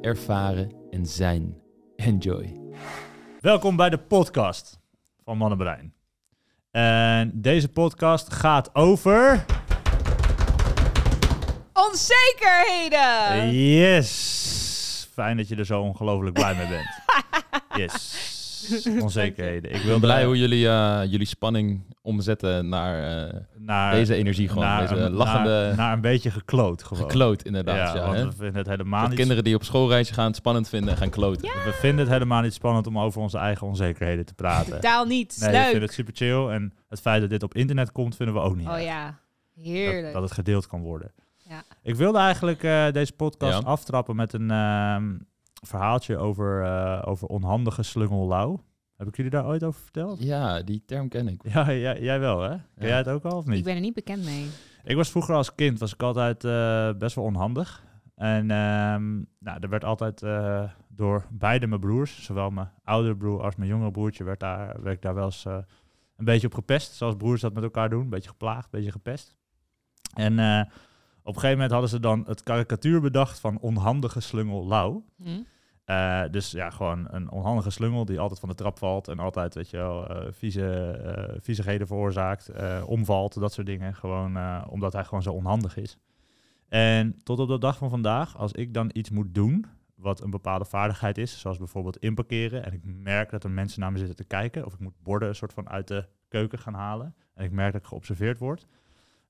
ervaren en zijn. Enjoy. Welkom bij de podcast van Mannenbrein. En deze podcast gaat over... Onzekerheden! Yes! Fijn dat je er zo ongelooflijk blij mee bent. Yes. Onzekerheden. Ik ben blij hoe jullie, eh, jullie spanning omzetten naar eh, naar, deze energie gewoon. naar, deze een- lachende, naar, naar een beetje gekloot gewoon. gekloot inderdaad. Ja, want hè? we vinden het helemaal niet... kinderen die op schoolreisje gaan het spannend vinden en gaan kloten. We vinden het helemaal niet spannend om over onze eigen onzekerheden te praten. Totaal niet. Nee, we Leuk. vinden het super chill. En het feit dat dit op internet komt, vinden we ook niet Oh ja, dat, heerlijk. dat het gedeeld kan worden. Ja. Ik wilde eigenlijk eh, deze podcast Ja. aftrappen met een ehm, verhaaltje over, eh, over onhandige slungel Heb ik jullie daar ooit over verteld? Ja, die term ken ik. Ja, jij, jij wel hè? Ken Ja. jij het ook al of Ik niet? ben er niet bekend mee. Ik was vroeger als kind was ik altijd eh, best wel onhandig. En ehm, nou, er werd altijd eh, door beide mijn broers, zowel mijn oudere broer als mijn jongere broertje, werd, daar, werd ik daar wel eens eh, een beetje op gepest. Zoals broers dat met elkaar doen. Een beetje geplaagd, een beetje gepest. En eh, op een gegeven moment hadden ze dan het karikatuur bedacht van onhandige slungel Lau. Hm? Eh, dus ja, gewoon een onhandige slungel die altijd van de trap valt en altijd, weet je wel, eh, vieze, eh, viezigheden veroorzaakt, omvalt, dat soort dingen. Gewoon omdat hij gewoon zo onhandig is. En tot op de dag van vandaag, als ik dan iets moet doen, wat een bepaalde vaardigheid is, zoals bijvoorbeeld inparkeren, en ik merk dat er mensen naar me zitten te kijken, of ik moet borden een soort van uit de keuken gaan halen, en ik merk dat ik geobserveerd word,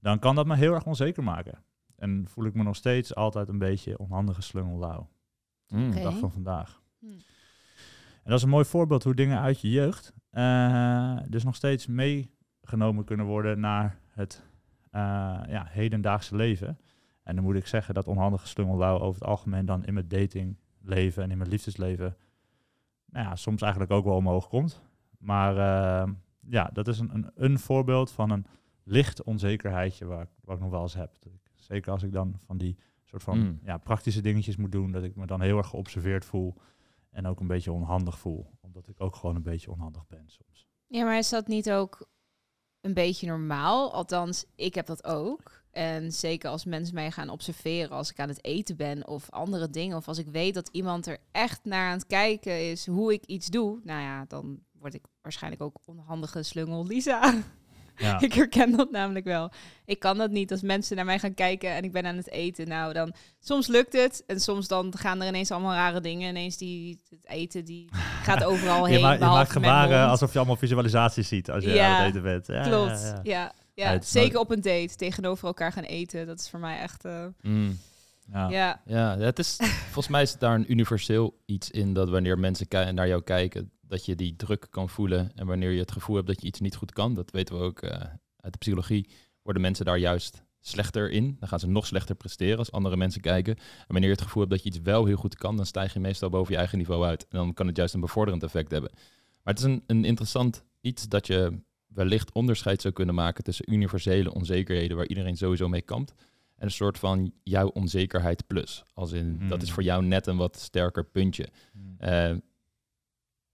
dan kan dat me heel erg onzeker maken. En voel ik me nog steeds altijd een beetje onhandige slungel lauw Mm. de Oké. dag van vandaag. Hm. En dat is een mooi voorbeeld hoe dingen uit je jeugd eh, dus nog steeds meegenomen kunnen worden naar het eh, ja, hedendaagse leven. En dan moet ik zeggen dat onhandige slungellouw over het algemeen dan in mijn datingleven en in mijn liefdesleven nou ja, soms eigenlijk ook wel omhoog komt. Maar eh, ja, dat is een, een, een voorbeeld van een licht onzekerheidje waar, ik- nog wel eens heb. Dat ik, zeker als ik dan van die soort van Mm. ja, praktische dingetjes moet doen, dat ik me dan heel erg geobserveerd voel en ook een beetje onhandig voel. Omdat ik ook gewoon een beetje onhandig ben soms. Ja, maar is dat niet ook een beetje normaal? Althans, ik heb dat ook. En zeker als mensen mij gaan observeren als ik aan het eten ben of andere dingen. Of als ik weet dat iemand er echt naar aan het kijken is hoe ik iets doe. Nou ja, dan word ik waarschijnlijk ook onhandige slungel Lisa. Ja, Ik herken dat namelijk wel. Ik kan dat niet als mensen naar mij gaan kijken en ik ben aan het eten. Nou, dan soms lukt het en soms dan gaan er ineens allemaal rare dingen. Ineens die het eten die gaat overal heen. je, ma- je maakt gebaren alsof je allemaal visualisaties ziet als je Ja, aan het eten bent. Ja, Klopt. ja, Ja, ja. ja. Ja, het is zeker nooit- op een date tegenover elkaar gaan eten. Dat is voor mij echt. eh, Mm. Ja. ja. Ja, het is, volgens mij is daar een universeel iets in dat wanneer mensen naar jou kijken, dat je die druk kan voelen. En wanneer je het gevoel hebt dat je iets niet goed kan, dat weten we ook eh, uit de psychologie, worden mensen daar juist slechter in. Dan gaan ze nog slechter presteren als andere mensen kijken. En wanneer je het gevoel hebt dat je iets wel heel goed kan, dan stijg je meestal boven je eigen niveau uit. En dan kan het juist een bevorderend effect hebben. Maar het is een, een interessant iets dat je wellicht onderscheid zou kunnen maken tussen universele onzekerheden waar iedereen sowieso mee kampt. En een soort van jouw onzekerheid plus. Als in, dat is Hmm. voor jou net een wat sterker puntje. Mm.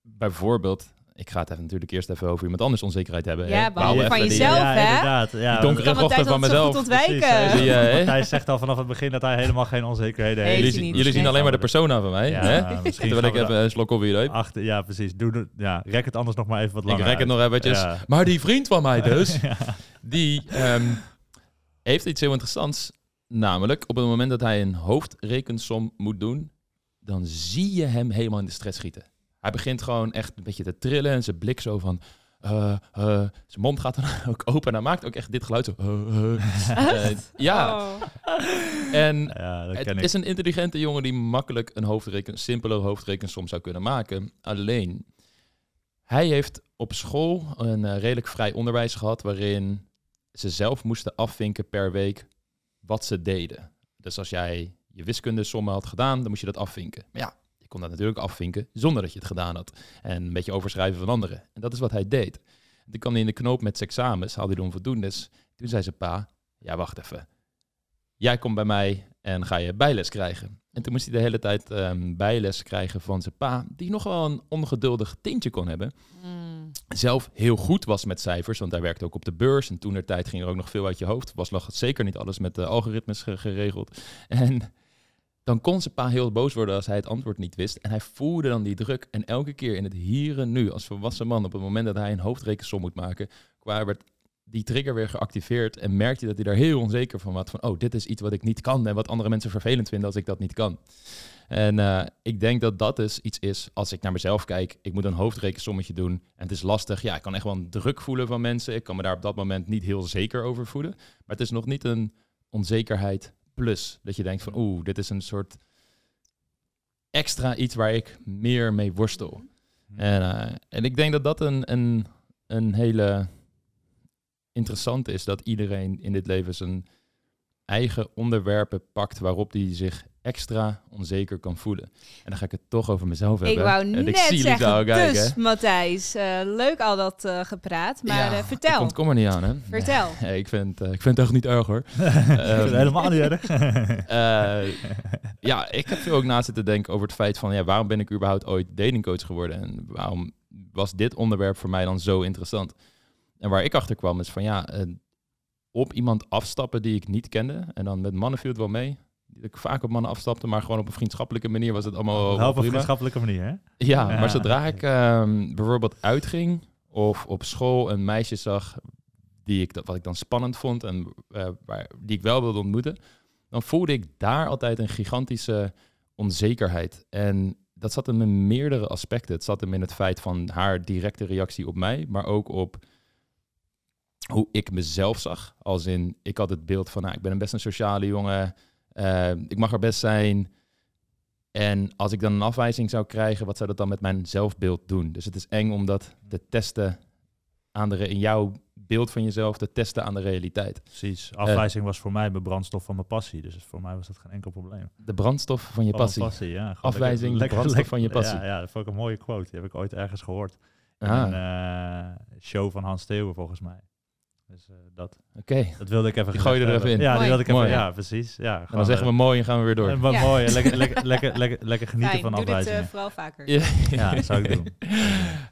Bijvoorbeeld, ik ga het even natuurlijk eerst even over iemand anders onzekerheid hebben. Ja, van die, jezelf, eh, ja, hè? inderdaad. Ja, Die donkere Kan rochten Matthijs van mezelf. goed Precies, ontwijken? hij- Zie je, hè? Hij zegt al vanaf het begin dat hij helemaal geen onzekerheden Heeft. Jullie, zien- jullie zien alleen maar de persona van mij. Ja, hè? misschien Terwijl ik even een slok op weer da- achter, ja, precies. Doe, ja, rek het anders nog maar even wat Ik langer rek het uit. nog eventjes. Ja. Maar die vriend van mij dus, Ja. die ehm, heeft iets heel interessants. Namelijk, op het moment dat hij een hoofdrekensom moet doen, dan zie je hem helemaal in de stress schieten. Hij begint gewoon echt een beetje te trillen en zijn blik zo van... eh, eh, zijn mond gaat dan ook open en hij maakt ook echt dit geluid zo... eh, ja, Oh. en Ja, dat het ken ik. is een intelligente jongen die makkelijk een hoofdreken, simpele hoofdrekensom zou kunnen maken. Alleen, hij heeft op school een redelijk vrij onderwijs gehad waarin ze zelf moesten afvinken per week wat ze deden. Dus als jij je wiskundesommen had gedaan, dan moest je dat afvinken. Maar ja, kon dat natuurlijk afvinken zonder dat je het gedaan had. En een beetje overschrijven van anderen. En dat is wat hij deed. Toen kwam hij in de knoop met zijn examens, haalde hij de onvoldoendes. Toen zei zijn pa, ja wacht even. Jij komt bij mij en ga je bijles krijgen. En toen moest hij de hele tijd ehm, bijles krijgen van zijn pa, die nog wel een ongeduldig tintje kon hebben. Mm. Zelf heel goed was met cijfers, want hij werkte ook op de beurs. En toen der tijd ging er ook nog veel uit je hoofd. Was nog zeker niet alles met de algoritmes ge- geregeld. En dan kon zijn pa heel boos worden als hij het antwoord niet wist. En hij voelde dan die druk. En elke keer in het hier en nu, als volwassen man, op het moment dat hij een hoofdrekensom moet maken, qua werd die trigger weer geactiveerd en merkte dat hij daar heel onzeker van was. Van, oh, dit is iets wat ik niet kan en wat andere mensen vervelend vinden als ik dat niet kan. En eh, ik denk dat dat dus iets is, als ik naar mezelf kijk, ik moet een hoofdrekensommetje doen en het is lastig. Ja, ik kan echt wel druk voelen van mensen. Ik kan me daar op dat moment niet heel zeker over voelen. Maar het is nog niet een onzekerheid plus. Dat je denkt van, oeh, dit is een soort extra iets waar ik meer mee worstel. En, eh, en ik denk dat dat een, een, een hele interessante is. Dat iedereen in dit leven zijn eigen onderwerpen pakt waarop hij zich extra onzeker kan voelen. En dan ga ik het toch over mezelf Ik hebben. wou En net ik zie zeggen, zo kijken. dus Matthijs, eh, leuk al dat eh, gepraat, maar Ja, eh, Ik vertel, ontkom er niet aan, hè? vertel. Nee, ik, vind, eh, ik vind het echt niet erg, hoor. Ik vind het Ehm, helemaal niet erg. Eh, ja, ik heb veel ook na zitten denken over het feit van... Ja, waarom ben ik überhaupt ooit datingcoach geworden? En waarom was dit onderwerp voor mij dan zo interessant? En waar ik achter kwam is van ja, eh, op iemand afstappen die ik niet kende. En dan met mannen viel het wel mee. Dat ik vaak op mannen afstapte, maar gewoon op een vriendschappelijke manier was het allemaal Wel op een vriendschappelijke manier, hè? Ja, Ja. maar zodra ik ehm, bijvoorbeeld uitging of op school een meisje zag die ik, dat- wat ik dan spannend vond en eh, waar, die ik wel wilde ontmoeten, dan voelde ik daar altijd een gigantische onzekerheid. En dat zat hem in meerdere aspecten. Het zat hem in het feit van haar directe reactie op mij, maar ook op hoe ik mezelf zag. Als in, ik had het beeld van, nou, ik ben een best een sociale jongen, eh, ik mag er best zijn. En als ik dan een afwijzing zou krijgen, wat zou dat dan met mijn zelfbeeld doen? Dus het is eng om dat te testen aan de in jouw beeld van jezelf, te testen aan de realiteit. Precies. Afwijzing was voor mij mijn brandstof van mijn passie. Dus voor mij was dat geen enkel probleem. De brandstof van je Van passie. passie ja. Afwijzing, brandstof van je passie. Ja, ja, dat vond ik een mooie quote. Die heb ik ooit ergens gehoord. In Ah, een eh, show van Hans Theeuwen, volgens mij. Dus eh, dat, oké. dat wilde ik even Die gooi je er even in. Ja, die wilde ik even, Mooi. ja, precies. Ja, En dan zeggen we mooi en gaan we weer door. En wat Ja. mooi. Lekker, lekker, lekker, lekker, lekker genieten Fijn, van doe dit afwijzingen. eh, vooral vaker. Ja. Ja, dat zou ik doen.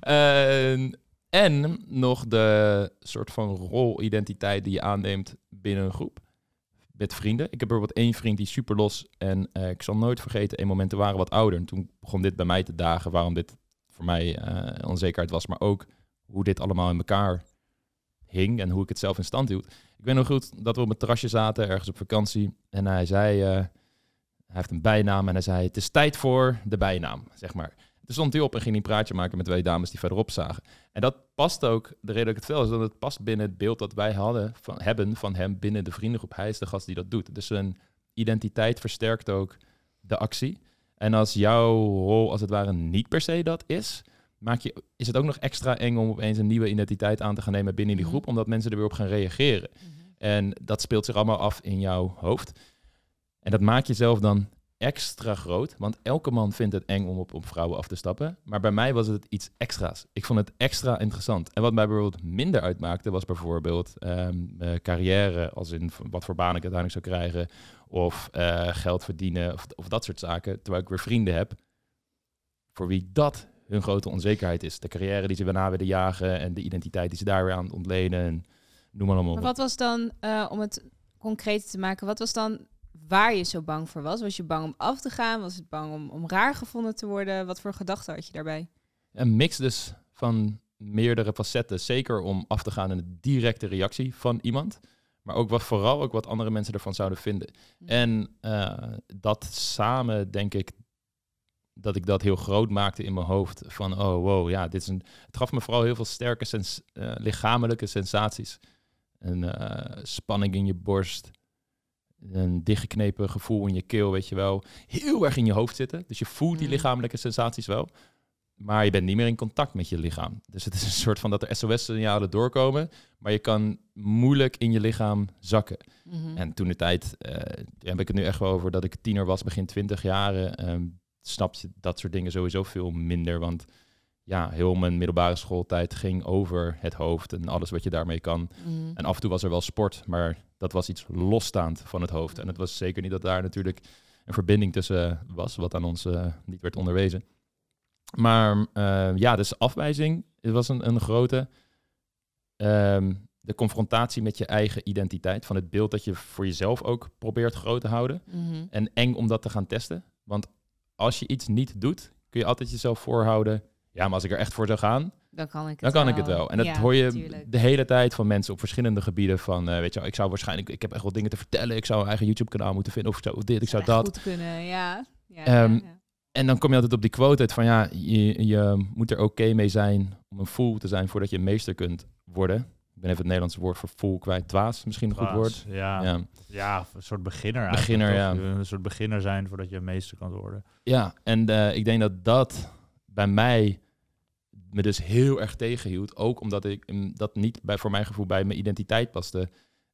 En, en nog de soort van rolidentiteit die je aanneemt binnen een groep. Met vrienden. Ik heb bijvoorbeeld één vriend die super los. En eh, ik zal nooit vergeten, een moment, we waren wat ouder. En toen begon dit bij mij te dagen. Waarom dit voor mij eh, onzekerheid was. Maar ook hoe dit allemaal in elkaar hing. En hoe ik het zelf in stand hield. Ik weet nog goed dat we op een terrasje zaten, ergens op vakantie. En hij zei, eh, hij heeft een bijnaam. En hij zei, het is tijd voor de bijnaam, zeg maar. Toen stond hij op en ging hij een praatje maken met twee dames die verderop zagen. En dat past ook, de reden dat ik het vertel, is dat het past binnen het beeld dat wij hadden van, hebben van hem binnen de vriendengroep. Hij is de gast die dat doet. Dus zijn identiteit versterkt ook de actie. En als jouw rol als het ware niet per se dat is, maak je, is het ook nog extra eng om opeens een nieuwe identiteit aan te gaan nemen binnen die Mhm. groep, omdat mensen er weer op gaan reageren. Mhm. En dat speelt zich allemaal af in jouw hoofd. En dat maakt jezelf dan extra groot. Want elke man vindt het eng om op, op vrouwen af te stappen. Maar bij mij was het iets extra's. Ik vond het extra interessant. En wat mij bijvoorbeeld minder uitmaakte, was bijvoorbeeld ehm, eh, carrière. Als in wat voor baan ik uiteindelijk zou krijgen. Of eh, geld verdienen. Of, of dat soort zaken. Terwijl ik weer vrienden heb. Voor wie dat hun grote onzekerheid is. De carrière die ze daarna willen jagen. En de identiteit die ze daar weer aan ontlenen. En noem maar allemaal. Maar wat was dan, eh, om het concreet te maken, wat was dan waar je zo bang voor was? Was je bang om af te gaan? Was het bang om, om raar gevonden te worden? Wat voor gedachten had je daarbij? Een mix dus van meerdere facetten. Zeker om af te gaan in de directe reactie van iemand. Maar ook wat, vooral ook wat andere mensen ervan zouden vinden. Mhm. En eh, dat samen denk ik dat ik dat heel groot maakte in mijn hoofd. Van oh wow, ja, dit is een. Het gaf me vooral heel veel sterke sens, eh, lichamelijke sensaties. Een eh, spanning in je borst. Een dichtgeknepen gevoel in je keel, weet je wel. Heel erg in je hoofd zitten. Dus je voelt die Mm. lichamelijke sensaties wel. Maar je bent niet meer in contact met je lichaam. Dus het is een soort van dat er SOS-signalen doorkomen. Maar je kan moeilijk in je lichaam zakken. Mhm. En toen de tijd, daar heb ik het nu echt wel over dat ik tiener was, begin twintig jaren. ehm, snap je dat soort dingen sowieso veel minder. Want ja, heel mijn middelbare schooltijd ging over het hoofd en alles wat je daarmee kan. Mhm. En af en toe was er wel sport, maar dat was iets losstaand van het hoofd. En het was zeker niet dat daar natuurlijk een verbinding tussen was, wat aan ons eh, niet werd onderwezen. Maar eh, ja, dus afwijzing het was een, een grote. Ehm, de confrontatie met je eigen identiteit, van het beeld dat je voor jezelf ook probeert groot te houden. Mhm. En eng om dat te gaan testen. Want als je iets niet doet, kun je altijd jezelf voorhouden. Ja, maar als ik er echt voor zou gaan, Dan kan ik het dan kan ik het wel. En dat Ja, hoor je de hele tijd van mensen op verschillende gebieden. Van, eh, weet je wel, ik zou waarschijnlijk, ik heb echt wel dingen te vertellen. Ik zou een eigen YouTube-kanaal moeten vinden. Of ik zou dit, ik zou dat. goed kunnen, ja. ja, Ehm, ja, ja. En dan kom je altijd op die quote uit van, ja, je, je moet er oké mee zijn om een fool te zijn voordat je een meester kunt worden. Ik ben even het Nederlandse woord voor fool kwijt. Dwaas, misschien een goed woord. Ja, ja. Ja. een soort beginner Beginner, ja. Een soort beginner zijn voordat je meester kan worden. Ja, en eh, ik denk dat dat bij mij me dus heel erg tegenhield. Ook omdat ik mm, dat niet bij, voor mijn gevoel bij mijn identiteit paste.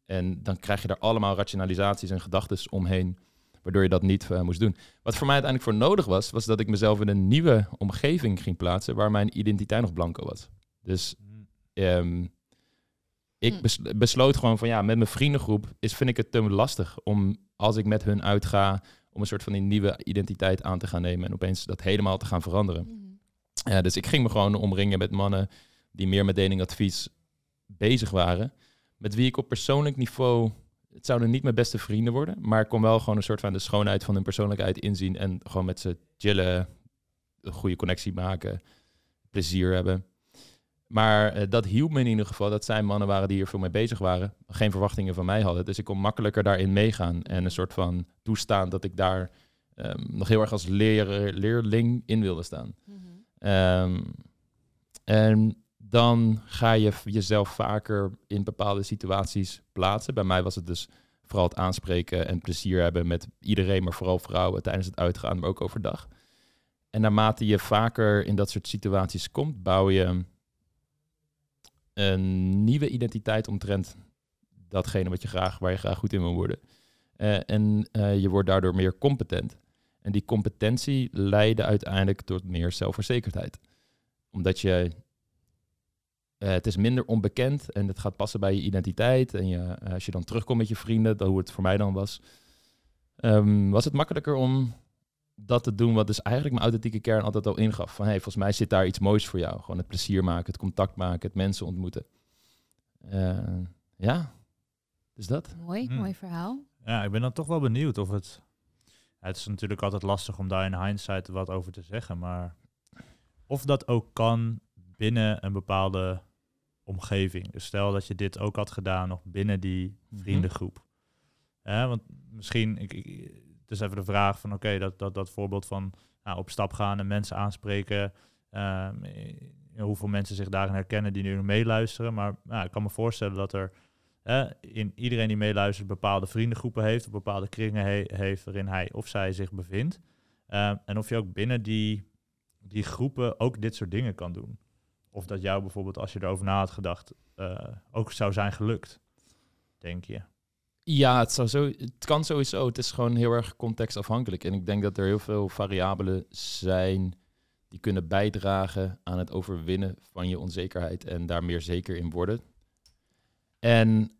En dan krijg je daar allemaal rationalisaties en gedachten omheen, waardoor je dat niet eh, moest doen. Wat voor mij uiteindelijk voor nodig was, was dat ik mezelf in een nieuwe omgeving ging plaatsen waar mijn identiteit nog blanco was. Dus ehm, ik Hm. bes- besloot gewoon van ja, met mijn vriendengroep is, vind ik het te lastig om als ik met hun uitga, om een soort van die nieuwe identiteit aan te gaan nemen en opeens dat helemaal te gaan veranderen. Mhm. Ja, dus ik ging me gewoon omringen met mannen die meer met datingadvies bezig waren, met wie ik op persoonlijk niveau, het zouden niet mijn beste vrienden worden, maar ik kon wel gewoon een soort van de schoonheid van hun persoonlijkheid inzien en gewoon met ze chillen, een goede connectie maken, plezier hebben. Maar eh, dat hielp me in ieder geval dat zij mannen waren die hier veel mee bezig waren. Geen verwachtingen van mij hadden. Dus ik kon makkelijker daarin meegaan. En een soort van toestaan dat ik daar ehm, nog heel erg als leraar, leerling in wilde staan. Mhm. Ehm, en dan ga je jezelf vaker in bepaalde situaties plaatsen. Bij mij was het dus vooral het aanspreken en plezier hebben met iedereen, maar vooral vrouwen tijdens het uitgaan, maar ook overdag. En naarmate je vaker in dat soort situaties komt, bouw je een nieuwe identiteit omtrent datgene wat je graag, waar je graag goed in wil worden. Eh, en eh, je wordt daardoor meer competent. En die competentie leidde uiteindelijk tot meer zelfverzekerdheid. Omdat je, eh, het is minder onbekend en het gaat passen bij je identiteit. En je, als je dan terugkomt met je vrienden, dat hoe het voor mij dan was, ehm, was het makkelijker om dat te doen wat dus eigenlijk mijn authentieke kern altijd al ingaf. Van hey, volgens mij zit daar iets moois voor jou. Gewoon het plezier maken, het contact maken, het mensen ontmoeten. Eh, ja, dus dat. Mooi, Hmm. mooi verhaal. Ja, ik ben dan toch wel benieuwd of het... Het is natuurlijk altijd lastig om daar in hindsight wat over te zeggen, maar of dat ook kan binnen een bepaalde omgeving. Dus stel dat je dit ook had gedaan nog binnen die Mhm. vriendengroep. Ja, want misschien, ik, ik, is even de vraag van oké, dat, dat, dat voorbeeld van nou, op stap gaan en mensen aanspreken. ehm, eh, hoeveel mensen zich daarin herkennen die nu meeluisteren. Maar nou, ik kan me voorstellen dat er in iedereen die meeluistert bepaalde vriendengroepen heeft, of bepaalde kringen he- heeft waarin hij of zij zich bevindt. Ehm, en of je ook binnen die, die groepen ook dit soort dingen kan doen. Of dat jou bijvoorbeeld, als je erover na had gedacht, eh, ook zou zijn gelukt, denk je. Ja, het, zo, het kan sowieso. Het is gewoon heel erg contextafhankelijk. En ik denk dat er heel veel variabelen zijn die kunnen bijdragen aan het overwinnen van je onzekerheid en daar meer zeker in worden. En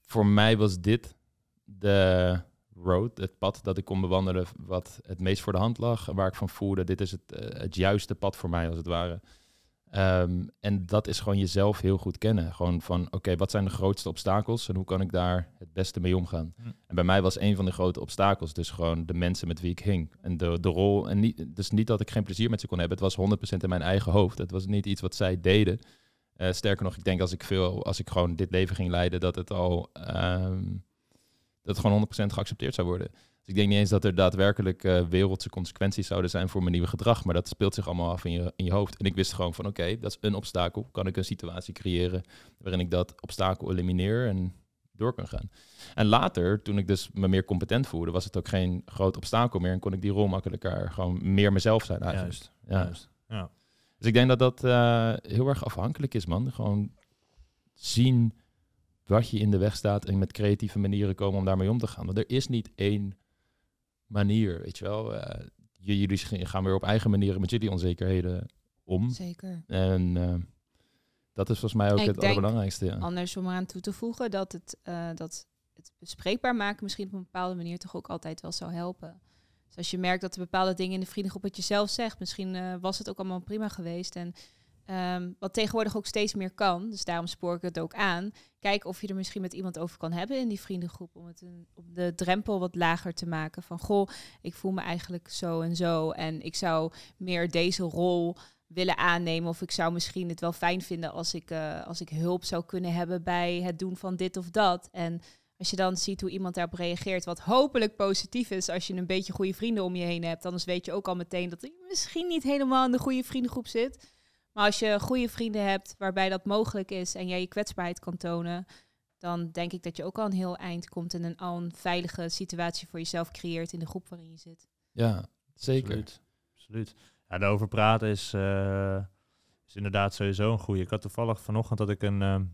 voor mij was dit de road, het pad dat ik kon bewandelen, wat het meest voor de hand lag. Waar ik van voelde, dit is het, eh, het juiste pad voor mij als het ware. Ehm, en dat is gewoon jezelf heel goed kennen. Gewoon van, oké, wat zijn de grootste obstakels en hoe kan ik daar het beste mee omgaan? Hm. En bij mij was een van de grote obstakels dus gewoon de mensen met wie ik hing. En de, de rol, en niet, dus niet dat ik geen plezier met ze kon hebben. Het was 100% in mijn eigen hoofd. Het was niet iets wat zij deden. Eh, sterker nog, ik denk als ik veel, als ik gewoon dit leven ging leiden, dat het al, ehm, dat het gewoon 100% geaccepteerd zou worden. Dus ik denk niet eens dat er daadwerkelijk eh, wereldse consequenties zouden zijn voor mijn nieuwe gedrag, maar dat speelt zich allemaal af in je, in je hoofd. En ik wist gewoon van oké, dat is een obstakel. Kan ik een situatie creëren waarin ik dat obstakel elimineer en door kan gaan. En later, toen ik dus me meer competent voelde, was het ook geen groot obstakel meer en kon ik die rol makkelijker gewoon meer mezelf zijn eigenlijk. Juist. Ja. Juist. Ja. Dus ik denk dat dat eh, heel erg afhankelijk is, man. Gewoon zien wat je in de weg staat en met creatieve manieren komen om daarmee om te gaan. Want er is niet één manier, weet je wel. Eh, jullie gaan weer op eigen manieren met jullie onzekerheden om. Zeker. En eh, dat is volgens mij ook Ik het denk- allerbelangrijkste. Ja. Anders om eraan toe te voegen dat het, eh, dat het bespreekbaar maken misschien op een bepaalde manier toch ook altijd wel zou helpen. Dus als je merkt dat er bepaalde dingen in de vriendengroep wat je zelf zegt, misschien eh, was het ook allemaal prima geweest. En ehm, wat tegenwoordig ook steeds meer kan, dus daarom spoor ik het ook aan. Kijk of je er misschien met iemand over kan hebben in die vriendengroep. Om het een, de drempel wat lager te maken. Van goh, ik voel me eigenlijk zo en zo. En ik zou meer deze rol willen aannemen. Of ik zou misschien het wel fijn vinden als ik, eh, als ik hulp zou kunnen hebben bij het doen van dit of dat. En als je dan ziet hoe iemand daarop reageert, wat hopelijk positief is als je een beetje goede vrienden om je heen hebt, anders weet je ook al meteen dat je misschien niet helemaal in de goede vriendengroep zit. Maar als je goede vrienden hebt waarbij dat mogelijk is en jij je kwetsbaarheid kan tonen, dan denk ik dat je ook al een heel eind komt en een, al een veilige situatie voor jezelf creëert in de groep waarin je zit. ja, zeker. Absoluut. Absoluut. Ja, daarover praten is, eh, is inderdaad sowieso een goede. Ik had toevallig vanochtend dat ik een, ehm,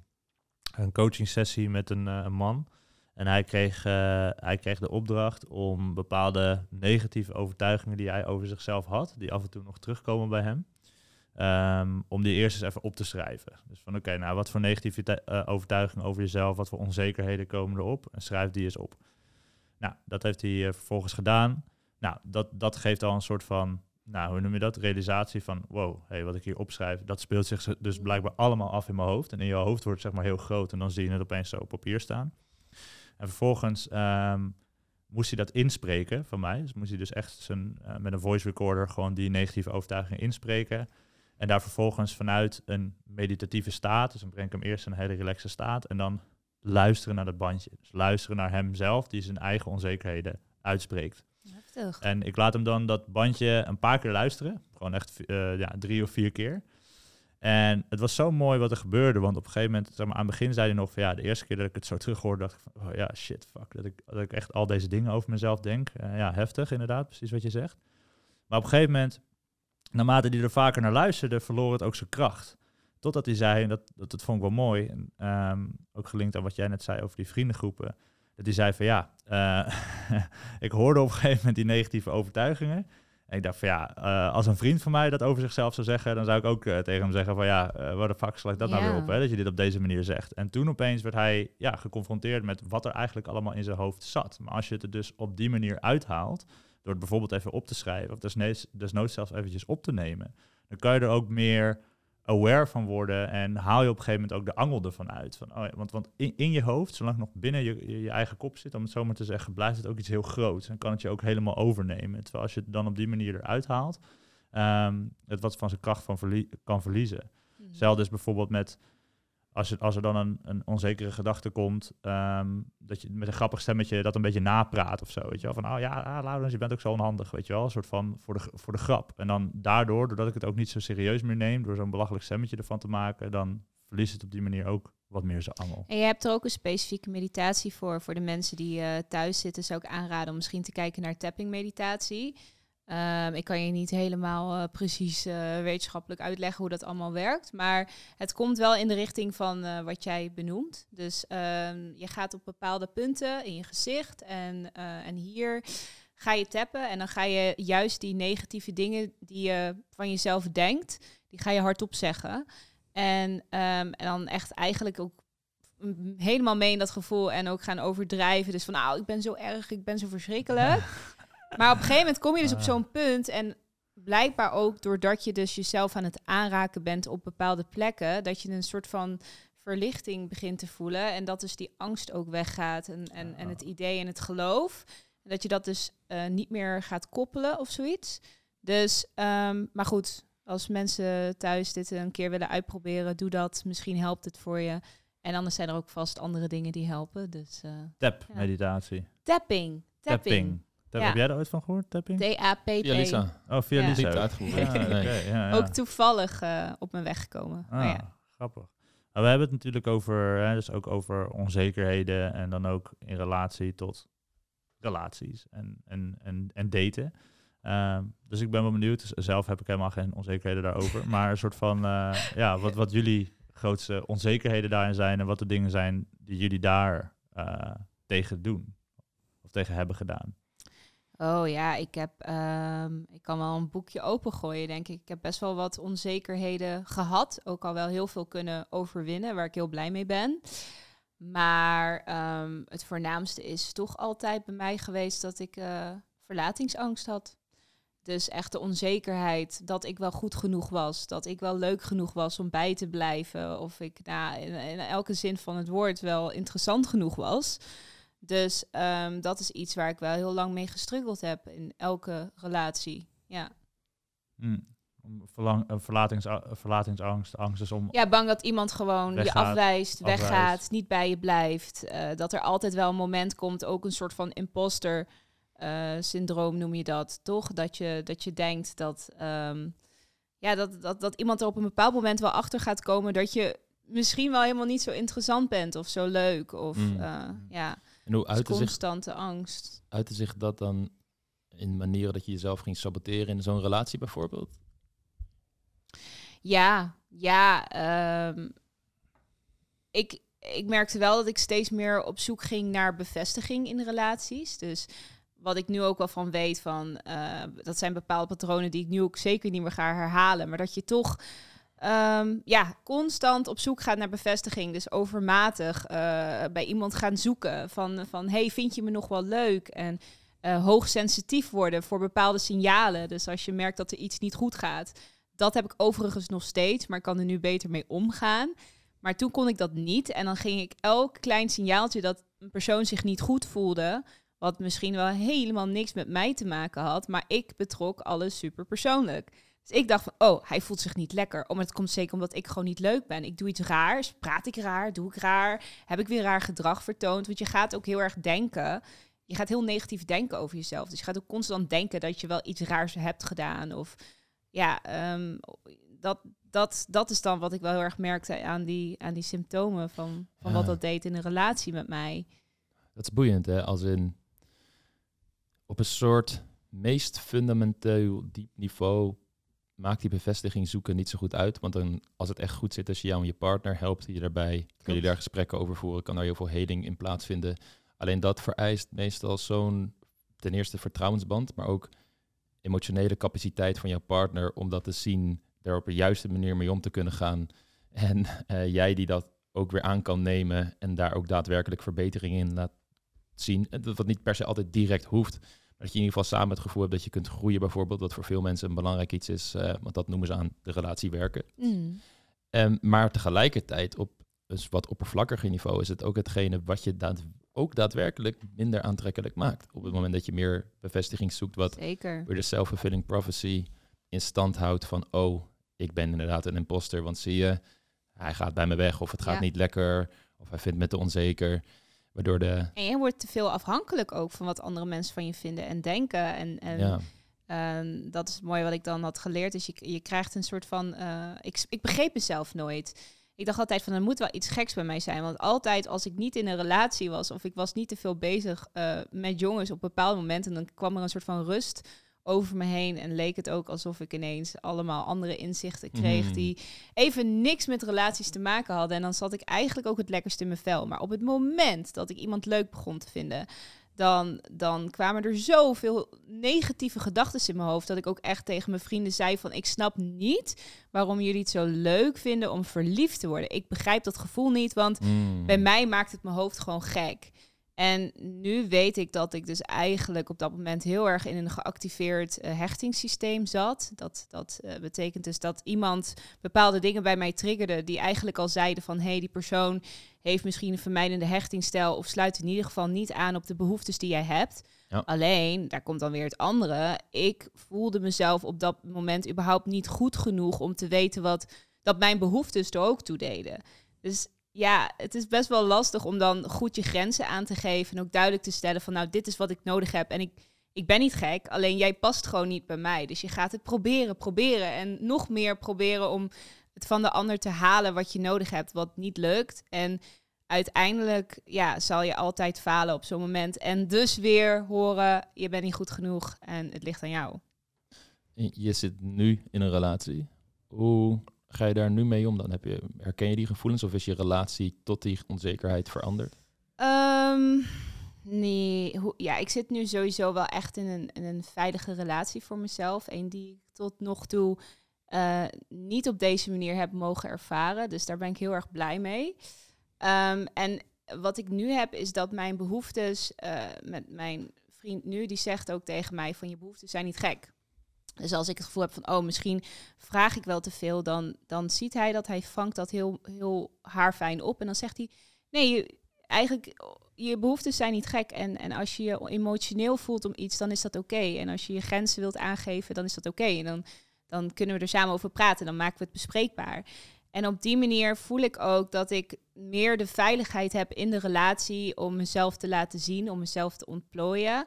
een coaching sessie met een, eh, een man. En hij kreeg, eh, hij kreeg de opdracht om bepaalde negatieve overtuigingen die hij over zichzelf had, die af en toe nog terugkomen bij hem, ehm, om die eerst eens even op te schrijven. Dus van oké, nou wat voor negatieve eh, overtuigingen over jezelf, wat voor onzekerheden komen erop en schrijf die eens op. Nou, dat heeft hij eh, vervolgens gedaan. Nou, dat, dat geeft al een soort van, nou, hoe noem je dat? Realisatie van, wow, hey, wat ik hier opschrijf, dat speelt zich dus blijkbaar allemaal af in mijn hoofd. En in je hoofd wordt het zeg maar heel groot en dan zie je het opeens zo op papier staan. En vervolgens ehm, moest hij dat inspreken van mij. Dus moest hij dus echt zijn, eh, met een voice recorder gewoon die negatieve overtuigingen inspreken. En daar vervolgens vanuit een meditatieve staat, dus dan breng ik hem eerst in een hele relaxe staat en dan luisteren naar dat bandje. Dus luisteren naar hemzelf, die zijn eigen onzekerheden uitspreekt. Heftig. En ik laat hem dan dat bandje een paar keer luisteren. Gewoon echt eh, ja, drie of vier keer. En het was zo mooi wat er gebeurde. Want op een gegeven moment, zeg maar, aan het begin zei hij nog van ja, de eerste keer dat ik het zo terughoorde, dacht ik van oh ja, shit, fuck. Dat ik, dat ik echt al deze dingen over mezelf denk. Eh, ja, heftig inderdaad, precies wat je zegt. Maar op een gegeven moment, naarmate hij er vaker naar luisterde, verloor het ook zijn kracht. Totdat hij zei, en dat, dat, dat vond ik wel mooi, en, ehm, ook gelinkt aan wat jij net zei over die vriendengroepen, dat hij zei van ja, eh, ik hoorde op een gegeven moment die negatieve overtuigingen. En ik dacht van ja, eh, als een vriend van mij dat over zichzelf zou zeggen, dan zou ik ook eh, tegen hem zeggen van ja, waar de fuck sla ik dat nou weer op, hè, dat je dit op deze manier zegt. En toen opeens werd hij ja, geconfronteerd met wat er eigenlijk allemaal in zijn hoofd zat. Maar als je het er dus op die manier uithaalt, door het bijvoorbeeld even op te schrijven, of desnoods, desnoods zelfs eventjes op te nemen, dan kan je er ook meer aware van worden en haal je op een gegeven moment ook de angel ervan uit. Van, oh ja, want want in, in je hoofd, zolang het nog binnen je, je, eigen kop zit, om het zo maar te zeggen, blijft het ook iets heel groots. En kan het je ook helemaal overnemen. Terwijl als je het dan op die manier eruit haalt, ehm, het wat van zijn kracht van verlie- kan verliezen. Mhm. Hetzelfde is bijvoorbeeld met, als, je, als er dan een, een onzekere gedachte komt, ehm, dat je met een grappig stemmetje dat een beetje napraat of zo. Weet je wel, van, oh ja, ah, je bent ook zo onhandig, weet je wel. Een soort van voor de, voor de grap. En dan daardoor, doordat ik het ook niet zo serieus meer neem, door zo'n belachelijk stemmetje ervan te maken, dan verliest het op die manier ook wat meer zijn angel. En je hebt er ook een specifieke meditatie voor. Voor de mensen die eh, thuis zitten, zou ik aanraden om misschien te kijken naar tapping meditatie. Ehm, ik kan je niet helemaal eh, precies eh, wetenschappelijk uitleggen hoe dat allemaal werkt. Maar het komt wel in de richting van eh, wat jij benoemt. Dus ehm, je gaat op bepaalde punten in je gezicht en, en hier ga je tappen. En dan ga je juist die negatieve dingen die je van jezelf denkt, die ga je hardop zeggen. En, ehm, en dan echt eigenlijk ook helemaal mee in dat gevoel en ook gaan overdrijven. Dus van, nou, ik ben zo erg, ik ben zo verschrikkelijk. maar op een gegeven moment kom je dus op Ah. zo'n punt en blijkbaar ook doordat je dus jezelf aan het aanraken bent op bepaalde plekken, dat je een soort van verlichting begint te voelen en dat dus die angst ook weggaat en, en, en het idee en het geloof. Dat je dat dus eh, niet meer gaat koppelen of zoiets. Dus, ehm, maar goed, als mensen thuis dit een keer willen uitproberen, doe dat. Misschien helpt het voor je. En anders zijn er ook vast andere dingen die helpen. Dus eh, Tap, Ja. meditatie. tapping. Tapping. Tap, Ja. Heb jij er ooit van gehoord, tapping? T-A-P-T. Ja, Lisa. Oh, via Ja. Lisa. Ook. Ook toevallig eh, op mijn weg gekomen. Maar Ah, ja. grappig. Maar we hebben het natuurlijk over, hè, dus ook over onzekerheden en dan ook in relatie tot relaties en, en, en, en daten. Ehm, dus ik ben wel benieuwd. Z- Zelf heb ik helemaal geen onzekerheden daarover. maar een soort van, eh, ja, wat, wat jullie grootste onzekerheden daarin zijn en wat de dingen zijn die jullie daar eh, tegen doen of tegen hebben gedaan. Oh ja, ik heb, ehm, ik kan wel een boekje opengooien, denk ik. Ik heb best wel wat onzekerheden gehad. Ook al wel heel veel kunnen overwinnen, waar ik heel blij mee ben. Maar ehm, het voornaamste is toch altijd bij mij geweest dat ik uh, verlatingsangst had. Dus echt de onzekerheid dat ik wel goed genoeg was, dat ik wel leuk genoeg was om bij te blijven, of ik nou, in elke zin van het woord wel interessant genoeg was. Dus um, dat is iets waar ik wel heel lang mee gestruggeld heb in elke relatie. Ja. Mm. Verlang, uh, verlatings, uh, verlatingsangst, angst is om. Ja, bang dat iemand gewoon weggaat, je afwijst, afwijst, weggaat, niet bij je blijft. Uh, dat er altijd wel een moment komt, ook een soort van imposter syndroom noem je dat, toch? Dat je, dat je denkt dat, um, ja, dat, dat, dat iemand er op een bepaald moment wel achter gaat komen dat je misschien wel helemaal niet zo interessant bent of zo leuk. Of mm. ja. En hoe uitte constante zich, angst. Uitte zich dat dan in manieren dat je jezelf ging saboteren in zo'n relatie bijvoorbeeld? Ja, ja. Um, ik, ik merkte wel dat ik steeds meer op zoek ging naar bevestiging in relaties. Dus wat ik nu ook wel van weet, van, uh, dat zijn bepaalde patronen die ik nu ook zeker niet meer ga herhalen. Maar dat je toch um, ja, constant op zoek gaat naar bevestiging. Dus overmatig uh, bij iemand gaan zoeken van, van hey, vind je me nog wel leuk? En uh, hoogsensitief worden voor bepaalde signalen. Dus als je merkt dat er iets niet goed gaat. Dat heb ik overigens nog steeds, maar ik kan er nu beter mee omgaan. Maar toen kon ik dat niet. En dan ging ik elk klein signaaltje dat een persoon zich niet goed voelde, wat misschien wel helemaal niks met mij te maken had, maar ik betrok alles super persoonlijk. Dus ik dacht van, oh, hij voelt zich niet lekker. Oh, maar het komt zeker omdat ik gewoon niet leuk ben. Ik doe iets raars, praat ik raar, doe ik raar, heb ik weer raar gedrag vertoond. Want je gaat ook heel erg denken, je gaat heel negatief denken over jezelf. Dus je gaat ook constant denken dat je wel iets raars hebt gedaan. Of ja, um, dat, dat, dat is dan wat ik wel heel erg merkte aan die, aan die symptomen van, van wat dat deed in een relatie met mij. Dat is boeiend, hè? Als in op een soort meest fundamenteel diep niveau maakt die bevestiging zoeken niet zo goed uit. Want dan, als het echt goed zit, als je jou en je partner helpt je daarbij, kun je daar gesprekken over voeren, kan daar heel veel heling in plaatsvinden. Alleen dat vereist meestal zo'n, ten eerste vertrouwensband, maar ook emotionele capaciteit van jouw partner om dat te zien, daar op de juiste manier mee om te kunnen gaan. En uh, jij die dat ook weer aan kan nemen en daar ook daadwerkelijk verbetering in laat zien. Dat dat niet per se altijd direct hoeft, dat je in ieder geval samen het gevoel hebt dat je kunt groeien, bijvoorbeeld, wat voor veel mensen een belangrijk iets is, uh, want dat noemen ze aan de relatie werken. Mm. Um, maar tegelijkertijd op een wat oppervlakkiger niveau is het ook hetgene wat je daad, ook daadwerkelijk minder aantrekkelijk maakt. Op het moment dat je meer bevestiging zoekt, wat Zeker. weer de self-fulfilling prophecy in stand houdt van, oh, ik ben inderdaad een imposter, want zie je, hij gaat bij me weg of het gaat niet lekker of hij vindt me te onzeker. Waardoor de... En je wordt te veel afhankelijk ook van wat andere mensen van je vinden en denken. En, en ja. uh, dat is mooi wat ik dan had geleerd. Dus je, je krijgt een soort van... Uh, ik, ik begreep mezelf nooit. Ik dacht altijd van, er moet wel iets geks bij mij zijn. Want altijd als ik niet in een relatie was... of ik was niet te veel bezig uh, met jongens op bepaalde momenten... dan kwam er een soort van rust over me heen. En leek het ook alsof ik ineens allemaal andere inzichten kreeg. Mm. die even niks met relaties te maken hadden. En dan zat ik eigenlijk ook het lekkerst in mijn vel. Maar op het moment dat ik iemand leuk begon te vinden. Dan, dan kwamen er zoveel negatieve gedachten in mijn hoofd. Dat ik ook echt tegen mijn vrienden zei: van ik snap niet waarom jullie het zo leuk vinden om verliefd te worden. Ik begrijp dat gevoel niet. Want mm. bij mij maakt het mijn hoofd gewoon gek. En nu weet ik dat ik dus eigenlijk op dat moment heel erg in een geactiveerd uh, hechtingssysteem zat. Dat, dat uh, betekent dus dat iemand bepaalde dingen bij mij triggerde die eigenlijk al zeiden van hé, hey, die persoon heeft misschien een vermijdende hechtingstijl of sluit in ieder geval niet aan op de behoeftes die jij hebt. Ja. Alleen, daar komt dan weer het andere. Ik voelde mezelf op dat moment überhaupt niet goed genoeg om te weten wat dat mijn behoeftes er ook toe deden. Dus ja, het is best wel lastig om dan goed je grenzen aan te geven. En ook duidelijk te stellen van nou, dit is wat ik nodig heb. En ik, ik ben niet gek, alleen jij past gewoon niet bij mij. Dus je gaat het proberen, proberen. En nog meer proberen om het van de ander te halen wat je nodig hebt, wat niet lukt. En uiteindelijk ja, zal je altijd falen op zo'n moment. En dus weer horen, je bent niet goed genoeg en het ligt aan jou. Je zit nu in een relatie. Hoe ga je daar nu mee om dan? Heb je, herken je die gevoelens of is je relatie tot die onzekerheid veranderd? Um, Nee, ja, ik zit nu sowieso wel echt in een, een veilige relatie voor mezelf. Een die ik tot nog toe eh, niet op deze manier heb mogen ervaren. Dus daar ben ik heel erg blij mee. Ehm, en wat ik nu heb, is dat mijn behoeftes eh, met mijn vriend nu, die zegt ook tegen mij van je behoeftes zijn niet gek. Dus als ik het gevoel heb van, oh, misschien vraag ik wel te veel, dan, dan ziet hij dat hij vangt dat heel, heel haarfijn op. En dan zegt hij, nee, je, eigenlijk, je behoeftes zijn niet gek. En, en als je je emotioneel voelt om iets, dan is dat oké. En als je je grenzen wilt aangeven, dan is dat oké. En dan, dan kunnen we er samen over praten. Dan maken we het bespreekbaar. En op die manier voel ik ook dat ik meer de veiligheid heb in de relatie om mezelf te laten zien, om mezelf te ontplooien.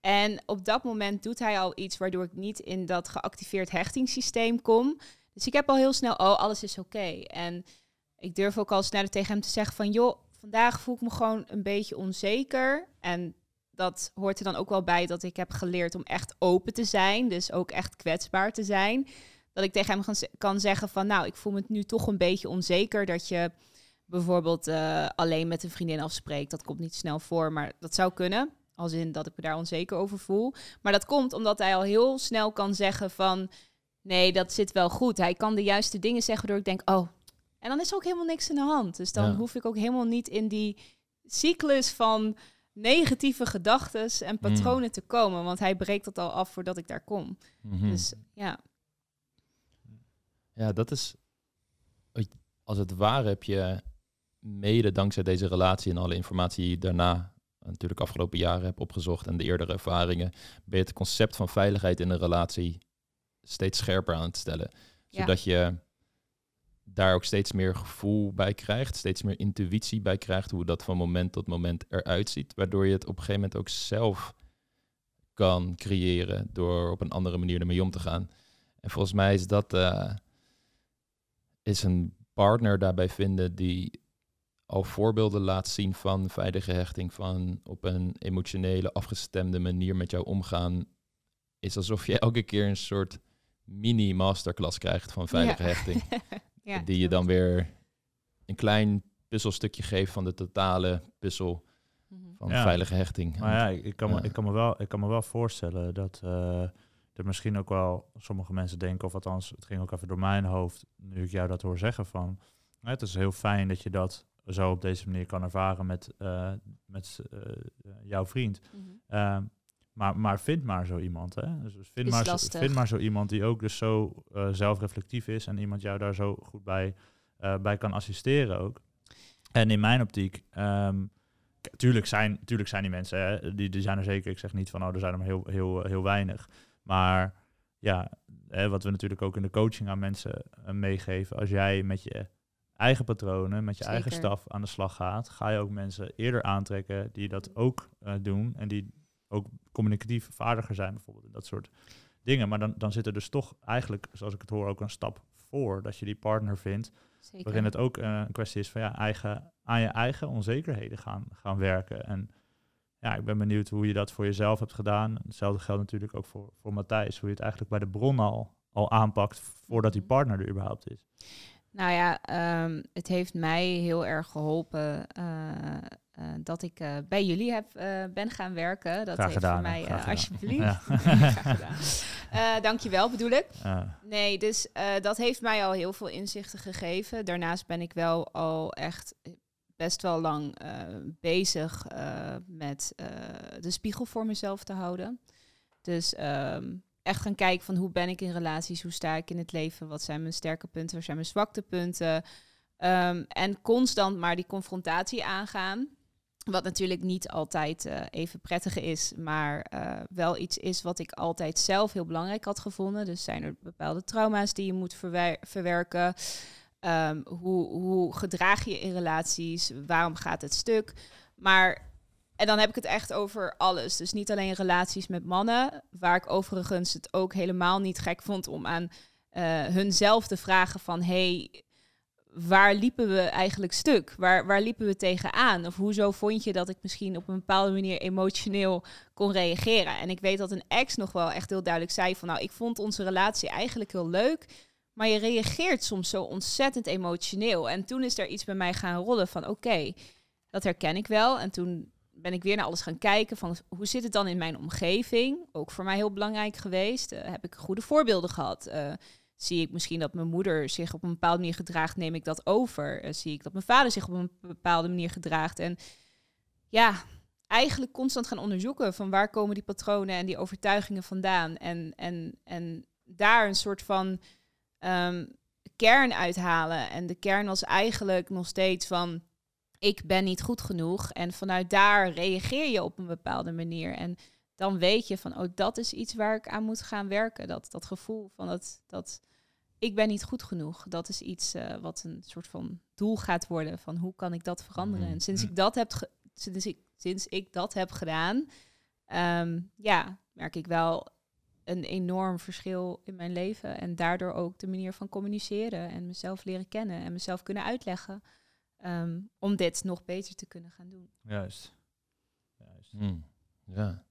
En op dat moment doet hij al iets waardoor ik niet in dat geactiveerd hechtingssysteem kom. Dus ik heb al heel snel, oh, alles is oké. En ik durf ook al sneller tegen hem te zeggen van, joh, vandaag voel ik me gewoon een beetje onzeker. En dat hoort er dan ook wel bij dat ik heb geleerd om echt open te zijn. Dus ook echt kwetsbaar te zijn. Dat ik tegen hem kan zeggen van, nou, ik voel me nu toch een beetje onzeker dat je bijvoorbeeld uh, alleen met een vriendin afspreekt. Dat komt niet snel voor, maar dat zou kunnen. Als in dat ik me daar onzeker over voel. Maar dat komt omdat hij al heel snel kan zeggen van... Nee, dat zit wel goed. Hij kan de juiste dingen zeggen waardoor ik denk... Oh, en dan is er ook helemaal niks in de hand. Dus dan hoef ik ook helemaal niet in die cyclus van negatieve gedachten en mm. patronen te komen. Want hij breekt dat al af voordat ik daar kom. Mhm. Dus ja. Ja, dat is... Als het ware heb je mede dankzij deze relatie en alle informatie daarna natuurlijk afgelopen jaren heb opgezocht en de eerdere ervaringen, ben je het concept van veiligheid in een relatie steeds scherper aan het stellen. Zodat je daar ook steeds meer gevoel bij krijgt, steeds meer intuïtie bij krijgt, hoe dat van moment tot moment eruit ziet, waardoor je het op een gegeven moment ook zelf kan creëren door op een andere manier ermee om te gaan. En volgens mij is dat uh, is een partner daarbij vinden die al voorbeelden laat zien van veilige hechting, van op een emotionele, afgestemde manier met jou omgaan, is alsof je elke keer een soort mini-masterclass krijgt van veilige hechting. ja, die je dan weer een klein puzzelstukje geeft van de totale puzzel mhm. van veilige hechting. Maar ja, ik kan, me, ik, kan me wel, ik kan me wel voorstellen dat uh, er misschien ook wel sommige mensen denken, of althans, het ging ook even door mijn hoofd, nu ik jou dat hoor zeggen van, het is heel fijn dat je dat zo op deze manier kan ervaren met, uh, met uh, jouw vriend. Mm maar, maar vind maar zo iemand. Hè? Dus vind, maar zo, vind maar zo iemand die ook dus zo uh, zelfreflectief is en iemand jou daar zo goed bij, bij kan assisteren ook. En in mijn optiek, um, tuurlijk, zijn, tuurlijk zijn die mensen, hè, die, die zijn er zeker. Ik zeg niet van, oh, er zijn er maar heel, heel, heel weinig. Maar ja, hè, wat we natuurlijk ook in de coaching aan mensen meegeven, als jij met je eigen patronen, met je eigen staf aan de slag gaat, ga je ook mensen eerder aantrekken die dat ook uh, doen en die ook communicatief vaardiger zijn, bijvoorbeeld in dat soort dingen. Maar dan, dan zit er dus toch eigenlijk, zoals ik het hoor, ook een stap voor dat je die partner vindt, Zeker. waarin het ook uh, een kwestie is van ja, eigen, aan je eigen onzekerheden gaan, gaan werken. En ja, ik ben benieuwd hoe je dat voor jezelf hebt gedaan. Hetzelfde geldt natuurlijk ook voor, voor Matthijs, hoe je het eigenlijk bij de bron al, al aanpakt voordat die mhm. partner er überhaupt is. Nou ja, um, het heeft mij heel erg geholpen uh, uh, dat ik uh, bij jullie heb, ben gaan werken. Dat graag heeft gedaan, voor mij, graag alsjeblieft. Ja. gedaan. dankjewel, bedoel ik. Nee, dus dat heeft mij al heel veel inzichten gegeven. Daarnaast ben ik wel al echt best wel lang bezig met de spiegel voor mezelf te houden. Dus um, echt gaan kijken van hoe ben ik in relaties, hoe sta ik in het leven, wat zijn mijn sterke punten, wat zijn mijn zwakte punten. Um, en constant maar die confrontatie aangaan. Wat natuurlijk niet altijd uh, even prettig is, maar uh, wel iets is wat ik altijd zelf heel belangrijk had gevonden. Dus zijn er bepaalde trauma's die je moet verwer verwerken. Um, hoe, hoe gedraag je in relaties? Waarom gaat het stuk? Maar en dan heb ik het echt over alles. Dus niet alleen relaties met mannen, waar ik overigens het ook helemaal niet gek vond om aan uh, hunzelf te vragen van hey, waar liepen we eigenlijk stuk? Waar, waar liepen we tegenaan? Of hoezo vond je dat ik misschien op een bepaalde manier emotioneel kon reageren? En ik weet dat een ex nog wel echt heel duidelijk zei van nou, ik vond onze relatie eigenlijk heel leuk. Maar je reageert soms zo ontzettend emotioneel. En toen is er iets bij mij gaan rollen van oké, dat herken ik wel. En toen ben ik weer naar alles gaan kijken van hoe zit het dan in mijn omgeving? Ook voor mij heel belangrijk geweest. Eh, heb ik goede voorbeelden gehad? Eh, zie ik misschien dat mijn moeder zich op een bepaalde manier gedraagt, neem ik dat over? Eh, zie ik dat mijn vader zich op een bepaalde manier gedraagt? En ja, eigenlijk constant gaan onderzoeken van waar komen die patronen en die overtuigingen vandaan. En, en, en daar een soort van ehm, kern uithalen. En de kern was eigenlijk nog steeds van ik ben niet goed genoeg. En vanuit daar reageer je op een bepaalde manier. En dan weet je van, oh, dat is iets waar ik aan moet gaan werken. Dat, dat gevoel van dat, dat ik ben niet goed genoeg. Dat is iets uh, wat een soort van doel gaat worden van hoe kan ik dat veranderen. Mhm. En sinds ik dat heb, sinds ik, sinds ik dat heb gedaan, ehm, ja, merk ik wel een enorm verschil in mijn leven. En daardoor ook de manier van communiceren en mezelf leren kennen en mezelf kunnen uitleggen. Ehm, om dit nog beter te kunnen gaan doen. Juist. Juist. Hmm, Ja.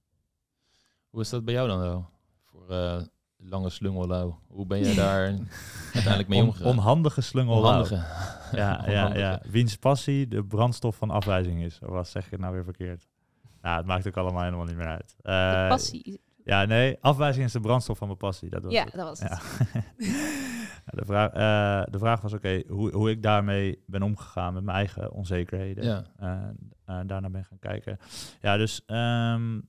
Hoe is dat bij jou dan wel? Voor eh, lange slungellouw. Hoe ben je daar uiteindelijk mee On- omgegaan? onhandige slungel. Onhandige. Ja, ja, Onhandige. ja. Wiens passie de brandstof van afwijzing is. Of was zeg ik het nou weer verkeerd? Nou, het maakt ook allemaal helemaal niet meer uit. De Eh, passie. Ja, nee, afwijzing is de brandstof van mijn passie. Dat was Ja, het. dat was het. Ja. Ja, de, vraag, eh, de vraag was, oké, hoe, hoe ik daarmee ben omgegaan met mijn eigen onzekerheden. Ja. Eh, eh, daarna ben gaan kijken. Ja, dus ehm,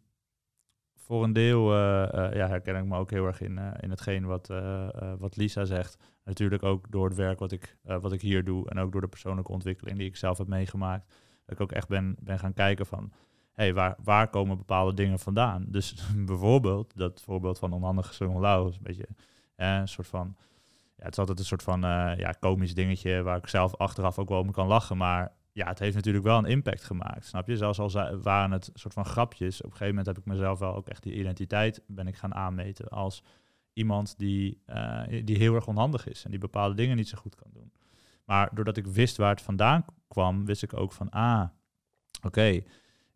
voor een deel eh, ja, herken ik me ook heel erg in, in hetgeen wat, wat Lisa zegt. Natuurlijk ook door het werk wat ik, wat ik hier doe en ook door de persoonlijke ontwikkeling die ik zelf heb meegemaakt. Dat ik ook echt ben, ben gaan kijken van, hey, waar, waar komen bepaalde dingen vandaan? Dus bijvoorbeeld, dat voorbeeld van onhandige Sungel Lau een beetje een soort van... Het is altijd een soort van eh, ja, komisch dingetje waar ik zelf achteraf ook wel om kan lachen. Maar ja, het heeft natuurlijk wel een impact gemaakt, snap je? Zelfs al waren het soort van grapjes. Op een gegeven moment heb ik mezelf wel ook echt die identiteit ben ik gaan aanmeten als iemand die, eh, die heel erg onhandig is en die bepaalde dingen niet zo goed kan doen. Maar doordat ik wist waar het vandaan kwam, wist ik ook van, ah, oké,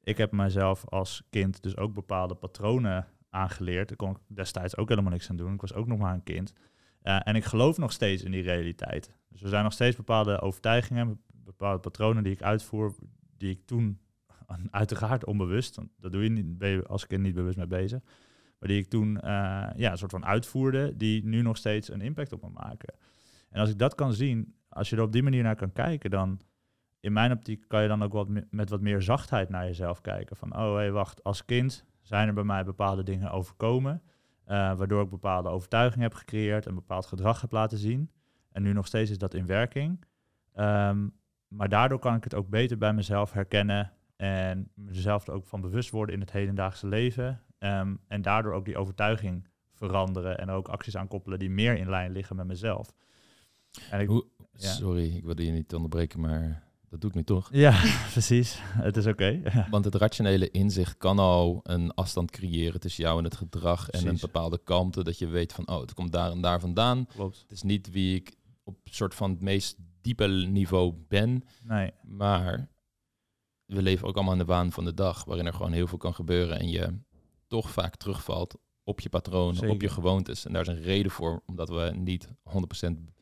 ik heb mezelf als kind dus ook bepaalde patronen aangeleerd. Daar kon ik destijds ook helemaal niks aan doen. Ik was ook nog maar een kind. Eh, en ik geloof nog steeds in die realiteit. Dus er zijn nog steeds bepaalde overtuigingen, bepaalde patronen die ik uitvoer, die ik toen, uiteraard onbewust, want dat doe je niet, ben je als kind niet bewust mee bezig, maar die ik toen eh, ja, een soort van uitvoerde, die nu nog steeds een impact op me maken. En als ik dat kan zien, als je er op die manier naar kan kijken, dan in mijn optiek kan je dan ook wat me- met wat meer zachtheid naar jezelf kijken. Van, oh hé, hey, wacht, als kind zijn er bij mij bepaalde dingen overkomen, waardoor ik bepaalde overtuigingen heb gecreëerd en bepaald gedrag heb laten zien. En nu nog steeds is dat in werking. Ehm, maar daardoor kan ik het ook beter bij mezelf herkennen en mezelf er ook van bewust worden in het hedendaagse leven. Ehm, en daardoor ook die overtuiging veranderen en ook acties aankoppelen die meer in lijn liggen met mezelf. En ik, Hoe- Ja. Sorry, ik wilde je niet onderbreken, maar dat doe ik nu toch. Ja, precies. Het is oké. Want het rationele inzicht kan al een afstand creëren tussen jou en het gedrag en een bepaalde kalmte. Dat je weet van, oh, het komt daar en daar vandaan. Klopt. Het is niet wie ik op soort van het meest diepe niveau ben, Nee, maar we leven ook allemaal in de waan van de dag, waarin er gewoon heel veel kan gebeuren en je toch vaak terugvalt op je patronen, op je gewoontes. En daar is een reden voor, omdat we niet 100%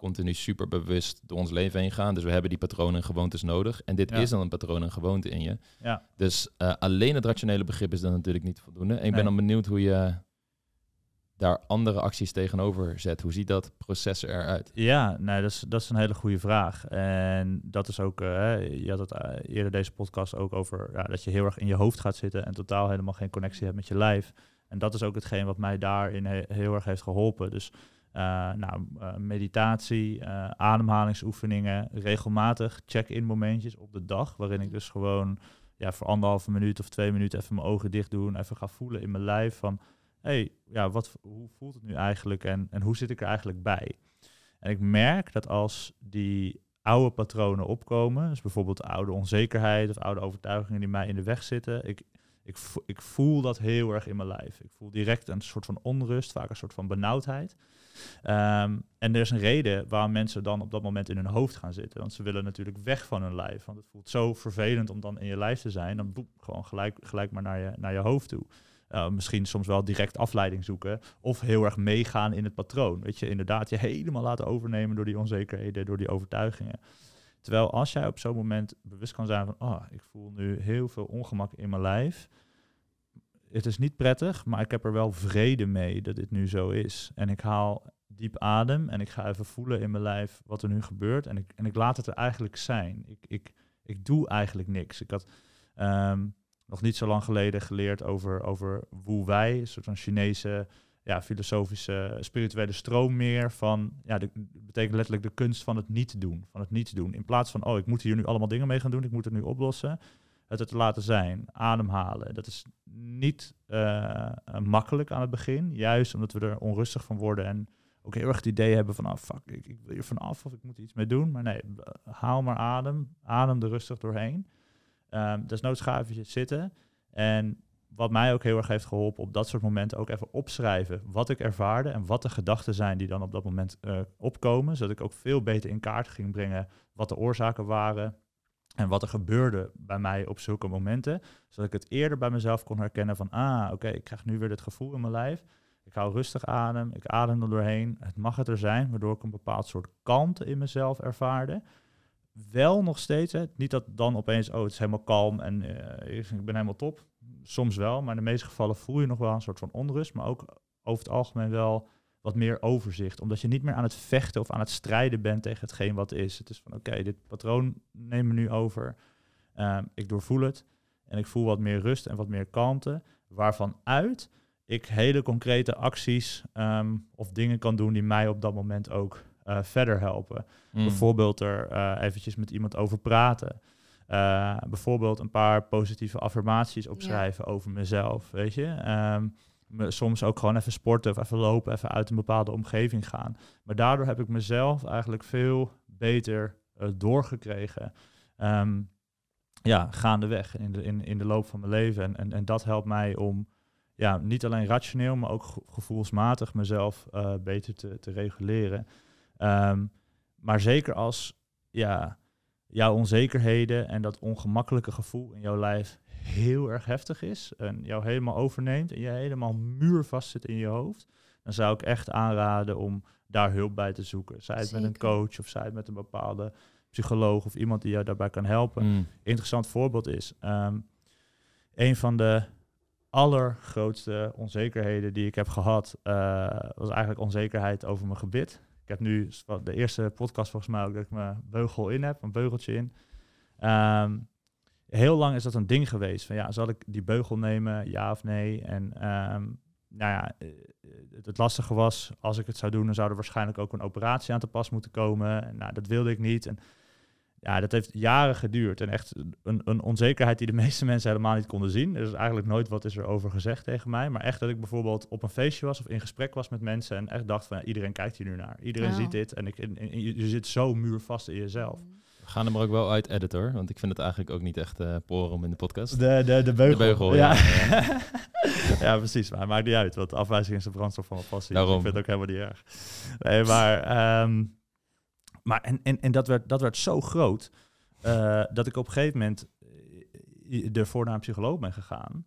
continu super bewust door ons leven heen gaan. Dus we hebben die patronen en gewoontes nodig. En dit Ja. is dan een patroon en gewoonte in je. ja. Dus eh, alleen het rationele begrip is dan natuurlijk niet voldoende. En ik ben dan benieuwd hoe je daar andere acties tegenover zet. Hoe ziet dat proces eruit? Ja, nee, dat is, dat is een hele goede vraag. En dat is ook, hè, je had het eh, eerder deze podcast ook over ja, dat je heel erg in je hoofd gaat zitten en totaal helemaal geen connectie hebt met je lijf. En dat is ook hetgeen wat mij daarin he- heel erg heeft geholpen. Dus nou, eh, meditatie, eh, ademhalingsoefeningen, regelmatig check-in momentjes op de dag, waarin ik dus gewoon ja, voor anderhalve minuut of twee minuten even mijn ogen dicht doen, even ga voelen in mijn lijf van, hey, ja, wat, hoe voelt het nu eigenlijk en, en hoe zit ik er eigenlijk bij? En ik merk dat als die oude patronen opkomen, dus bijvoorbeeld oude onzekerheid of oude overtuigingen die mij in de weg zitten, ik, ik, ik voel dat heel erg in mijn lijf. Ik voel direct een soort van onrust, vaak een soort van benauwdheid. Ehm, en er is een reden waarom mensen dan op dat moment in hun hoofd gaan zitten. Want ze willen natuurlijk weg van hun lijf. Want het voelt zo vervelend om dan in je lijf te zijn. Dan boep, gewoon gelijk, gelijk maar naar je, naar je hoofd toe. Uh, misschien soms wel direct afleiding zoeken. Of heel erg meegaan in het patroon. Weet je, inderdaad, je helemaal laten overnemen door die onzekerheden, door die overtuigingen. Terwijl als jij op zo'n moment bewust kan zijn van, oh, ik voel nu heel veel ongemak in mijn lijf. Het is niet prettig, maar ik heb er wel vrede mee dat dit nu zo is. En ik haal diep adem en ik ga even voelen in mijn lijf wat er nu gebeurt. En ik, en ik laat het er eigenlijk zijn. Ik, ik, ik doe eigenlijk niks. Ik had ehm, nog niet zo lang geleden geleerd over, over Wu Wei, een soort van Chinese ja, filosofische, spirituele stroom meer van, ja, dat betekent letterlijk de kunst van het niet doen, van het niets doen. In plaats van, oh, ik moet hier nu allemaal dingen mee gaan doen, ik moet het nu oplossen. Het het laten zijn, ademhalen. Dat is niet uh, makkelijk aan het begin, juist omdat we er onrustig van worden en ook heel erg het idee hebben van, oh fuck, ik, ik wil hier vanaf of ik moet iets mee doen. Maar nee, haal maar adem, adem er rustig doorheen. Um, desnoods ga zitten en wat mij ook heel erg heeft geholpen op dat soort momenten ook even opschrijven wat ik ervaarde en wat de gedachten zijn die dan op dat moment uh, opkomen, zodat ik ook veel beter in kaart ging brengen wat de oorzaken waren en wat er gebeurde bij mij op zulke momenten, zodat ik het eerder bij mezelf kon herkennen van ah, oké, ik krijg nu weer dit gevoel in mijn lijf. Ik hou rustig adem, ik adem er doorheen. Het mag het er zijn, waardoor ik een bepaald soort kalmte in mezelf ervaarde wel nog steeds, hè, niet dat dan opeens, oh, het is helemaal kalm en uh, ik ben helemaal top soms wel, maar in de meeste gevallen voel je nog wel een soort van onrust, maar ook over het algemeen wel wat meer overzicht. Omdat je niet meer aan het vechten of aan het strijden bent tegen hetgeen wat is. Het is van oké, dit patroon nemen we nu over. Ehm, ik doorvoel het en ik voel wat meer rust en wat meer kalmte. Waarvan uit ik hele concrete acties ehm, of dingen kan doen die mij op dat moment ook uh, verder helpen. Mm. Bijvoorbeeld er uh, eventjes met iemand over praten. Uh, bijvoorbeeld een paar positieve affirmaties opschrijven over mezelf, weet je. Um, soms ook gewoon even sporten of even lopen, even uit een bepaalde omgeving gaan. Maar daardoor heb ik mezelf eigenlijk veel beter uh, doorgekregen. Um, ja, gaandeweg in de, in, in de loop van mijn leven. En, en, en dat helpt mij om ja, niet alleen rationeel, maar ook gevoelsmatig mezelf uh, beter te, te reguleren. Um, maar zeker als ja, jouw onzekerheden en dat ongemakkelijke gevoel in jouw lijf heel erg heftig is en jou helemaal overneemt en je helemaal muurvast zit in je hoofd, dan zou ik echt aanraden om daar hulp bij te zoeken. Zij het met een coach of zij het met een bepaalde psycholoog of iemand die jou daarbij kan helpen. Mm. Interessant voorbeeld is, um, een van de allergrootste onzekerheden die ik heb gehad, uh, was eigenlijk onzekerheid over mijn gebit. Ik heb nu de eerste podcast volgens mij ook dat ik mijn beugel in heb, een beugeltje in. Ehm, heel lang is dat een ding geweest. Van ja, zal ik die beugel nemen, ja of nee? En um, nou ja, eh, het, lastige was, als ik het zou doen, dan zou er waarschijnlijk ook een operatie aan te pas moeten komen. En, nou, dat wilde ik niet. En ja, dat heeft jaren geduurd. En echt een, een onzekerheid die de meeste mensen helemaal niet konden zien. Er is eigenlijk nooit wat is er over gezegd tegen mij. Maar echt dat ik bijvoorbeeld op een feestje was of in gesprek was met mensen en echt dacht van ja, iedereen kijkt hier nu naar. Iedereen ziet dit en, ik, en, je, zit zo muurvast in jezelf. We gaan hem er ook wel uit editor, want ik vind het eigenlijk ook niet echt uh, poren om in de podcast. De, de, de beugel. De beugel ja. Ja. precies. Maar het maakt niet uit, want afwijzing is de brandstof van mijn passie. Daarom. Ik vind het ook helemaal niet erg. Nee, maar... Um, maar en, en, en dat, werd, dat werd zo groot uh, dat ik op een gegeven moment uh, ervoor naar een psycholoog ben gegaan.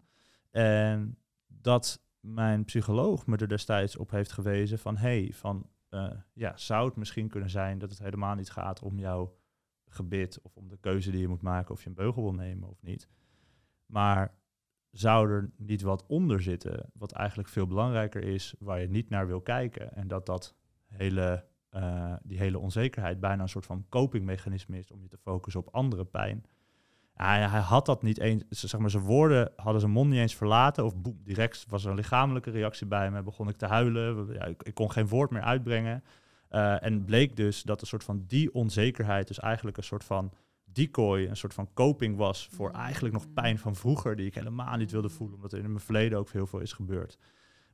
En dat mijn psycholoog me er destijds op heeft gewezen van... hey, van, uh, ja, zou het misschien kunnen zijn dat het helemaal niet gaat om jouw gebit... of om de keuze die je moet maken of je een beugel wil nemen of niet. Maar zou er niet wat onder zitten wat eigenlijk veel belangrijker is... waar je niet naar wil kijken en dat dat hele uh, die hele onzekerheid bijna een soort van copingmechanisme is om je te focussen op andere pijn. hij had dat niet eens, zeg maar, zijn woorden hadden zijn mond niet eens verlaten. Of boem, direct was er een lichamelijke reactie bij me. Begon ik te huilen. Ja, ik, kon geen woord meer uitbrengen. Uh, en bleek dus dat een soort van die onzekerheid, dus eigenlijk een soort van decoy, een soort van coping was voor eigenlijk nog pijn van vroeger, die ik helemaal niet wilde voelen, omdat er in mijn verleden ook heel veel is gebeurd.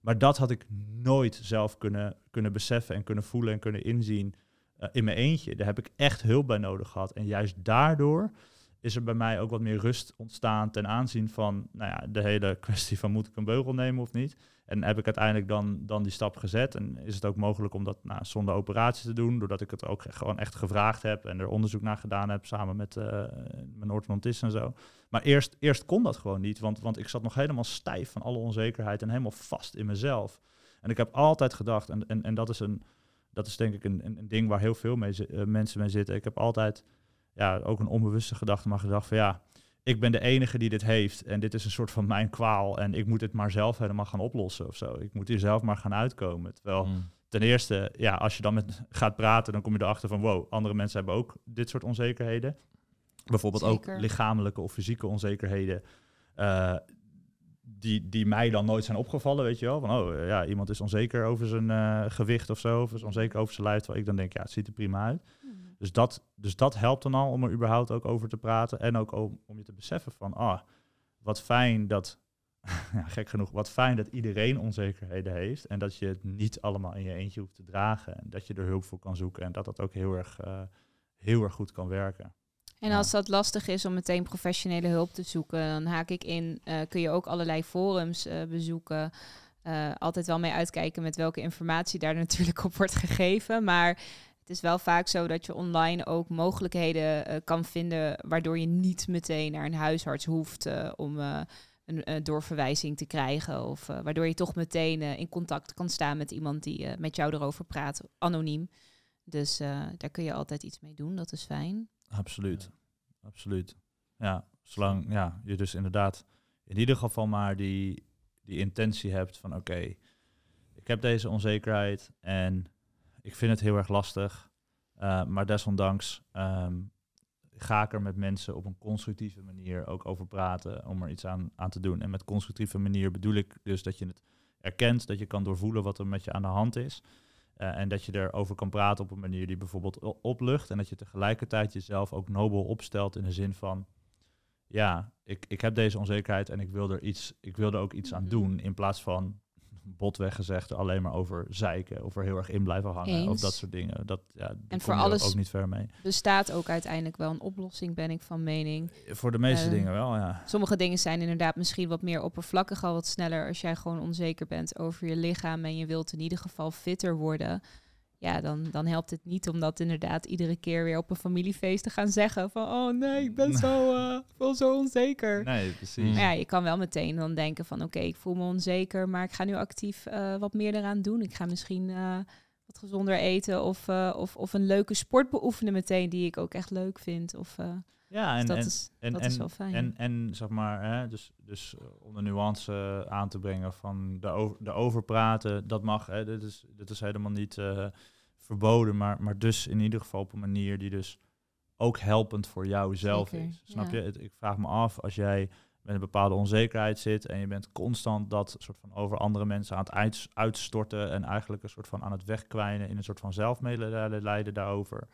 Maar dat had ik nooit zelf kunnen, kunnen beseffen en kunnen voelen en kunnen inzien uh, in mijn eentje. Daar heb ik echt hulp bij nodig gehad. En juist daardoor is er bij mij ook wat meer rust ontstaan ten aanzien van nou ja, de hele kwestie van moet ik een beugel nemen of niet. En heb ik uiteindelijk dan, dan die stap gezet. En is het ook mogelijk om dat nou, zonder operatie te doen, doordat ik het ook gewoon echt gevraagd heb en er onderzoek naar gedaan heb samen met uh, mijn orthodontist en zo. Maar eerst, eerst kon dat gewoon niet, want, want ik zat nog helemaal stijf van alle onzekerheid en helemaal vast in mezelf. En ik heb altijd gedacht, en, en, en dat, is een, dat is denk ik een, een, ding waar heel veel mee, uh, mensen mee zitten. Ik heb altijd ja, ook een onbewuste gedachte, maar gedacht van ja, ik ben de enige die dit heeft en dit is een soort van mijn kwaal en ik moet het maar zelf helemaal gaan oplossen of zo. Ik moet hier zelf maar gaan uitkomen. Terwijl Mm. ten eerste, ja, als je dan met gaat praten, dan kom je erachter van wow, andere mensen hebben ook dit soort onzekerheden. Bijvoorbeeld Zeker. ook lichamelijke of fysieke onzekerheden. eh, die, die mij dan nooit zijn opgevallen, weet je wel. Van, oh ja, iemand is onzeker over zijn eh, gewicht of zo. Of is onzeker over zijn lijf. Terwijl ik dan denk, ja, het ziet er prima uit. Dus dat, dus dat helpt dan al om er überhaupt ook over te praten. En ook om, om je te beseffen van, ah, wat fijn dat, ja, gek genoeg, wat fijn dat iedereen onzekerheden heeft. En dat je het niet allemaal in je eentje hoeft te dragen. En dat je er hulp voor kan zoeken. En dat dat ook heel erg, eh, heel erg goed kan werken. En als dat lastig is om meteen professionele hulp te zoeken, dan haak ik in. eh, kun je ook allerlei forums eh, bezoeken. Altijd wel mee uitkijken met welke informatie daar natuurlijk op wordt gegeven. Maar het is wel vaak zo dat je online ook mogelijkheden eh, kan vinden. waardoor je niet meteen naar een huisarts hoeft eh, om eh, een eh, doorverwijzing te krijgen. Of eh, waardoor je toch meteen eh, in contact kan staan met iemand die met jou erover praat, anoniem. Dus eh, daar kun je altijd iets mee doen, dat is fijn. Absoluut. Absoluut. Ja, zolang ja, je dus inderdaad in ieder geval maar die, die intentie hebt van oké, ik heb deze onzekerheid en ik vind het heel erg lastig. eh, maar desondanks ehm, ga ik er met mensen op een constructieve manier ook over praten om er iets aan, aan te doen. En met constructieve manier bedoel ik dus dat je het erkent, dat je kan doorvoelen wat er met je aan de hand is. Eh, en dat je erover kan praten op een manier die bijvoorbeeld oplucht. En dat je tegelijkertijd jezelf ook nobel opstelt in de zin van... Ja, ik, ik heb deze onzekerheid en ik wil er, iets, ik wil er ook iets aan Mhm. doen. In plaats van botweg gezegd alleen maar over zeiken. Of er heel erg in blijven hangen. Of dat soort dingen. Dat, ja, kom voor alles- ook niet ver mee. bestaat ook uiteindelijk wel een oplossing, ben ik van mening. Voor de meeste Eh, dingen wel, ja. Sommige dingen zijn inderdaad misschien wat meer oppervlakkig, al wat sneller als jij gewoon onzeker bent over je lichaam en je wilt in ieder geval fitter worden. Ja, dan, dan helpt het niet om dat inderdaad iedere keer weer op een familiefeest te gaan zeggen van oh nee, ik ben zo, voel zo onzeker. Nee, precies. Maar ja, je kan wel meteen dan denken van oké, ik voel me onzeker, maar ik ga nu actief eh, wat meer eraan doen. Ik ga misschien eh, wat gezonder eten of, of, of een leuke sport beoefenen meteen die ik ook echt leuk vind. Of, Ja, dus en, dat, en, is, en, dat en, is wel fijn. En, en zeg maar, hè, dus, dus eh, om de nuance aan te brengen van de, over, de overpraten, dat mag. Hè, dit, is, dit is helemaal niet eh, verboden, maar, maar dus in ieder geval op een manier die dus ook helpend voor jou zelf Zeker, is. Snap ja. je? Het- ik vraag me af als jij met een bepaalde onzekerheid zit en je bent constant dat soort van over andere mensen aan het uit- uitstorten en eigenlijk een soort van aan het wegkwijnen in een soort van zelfmedelijden daarover.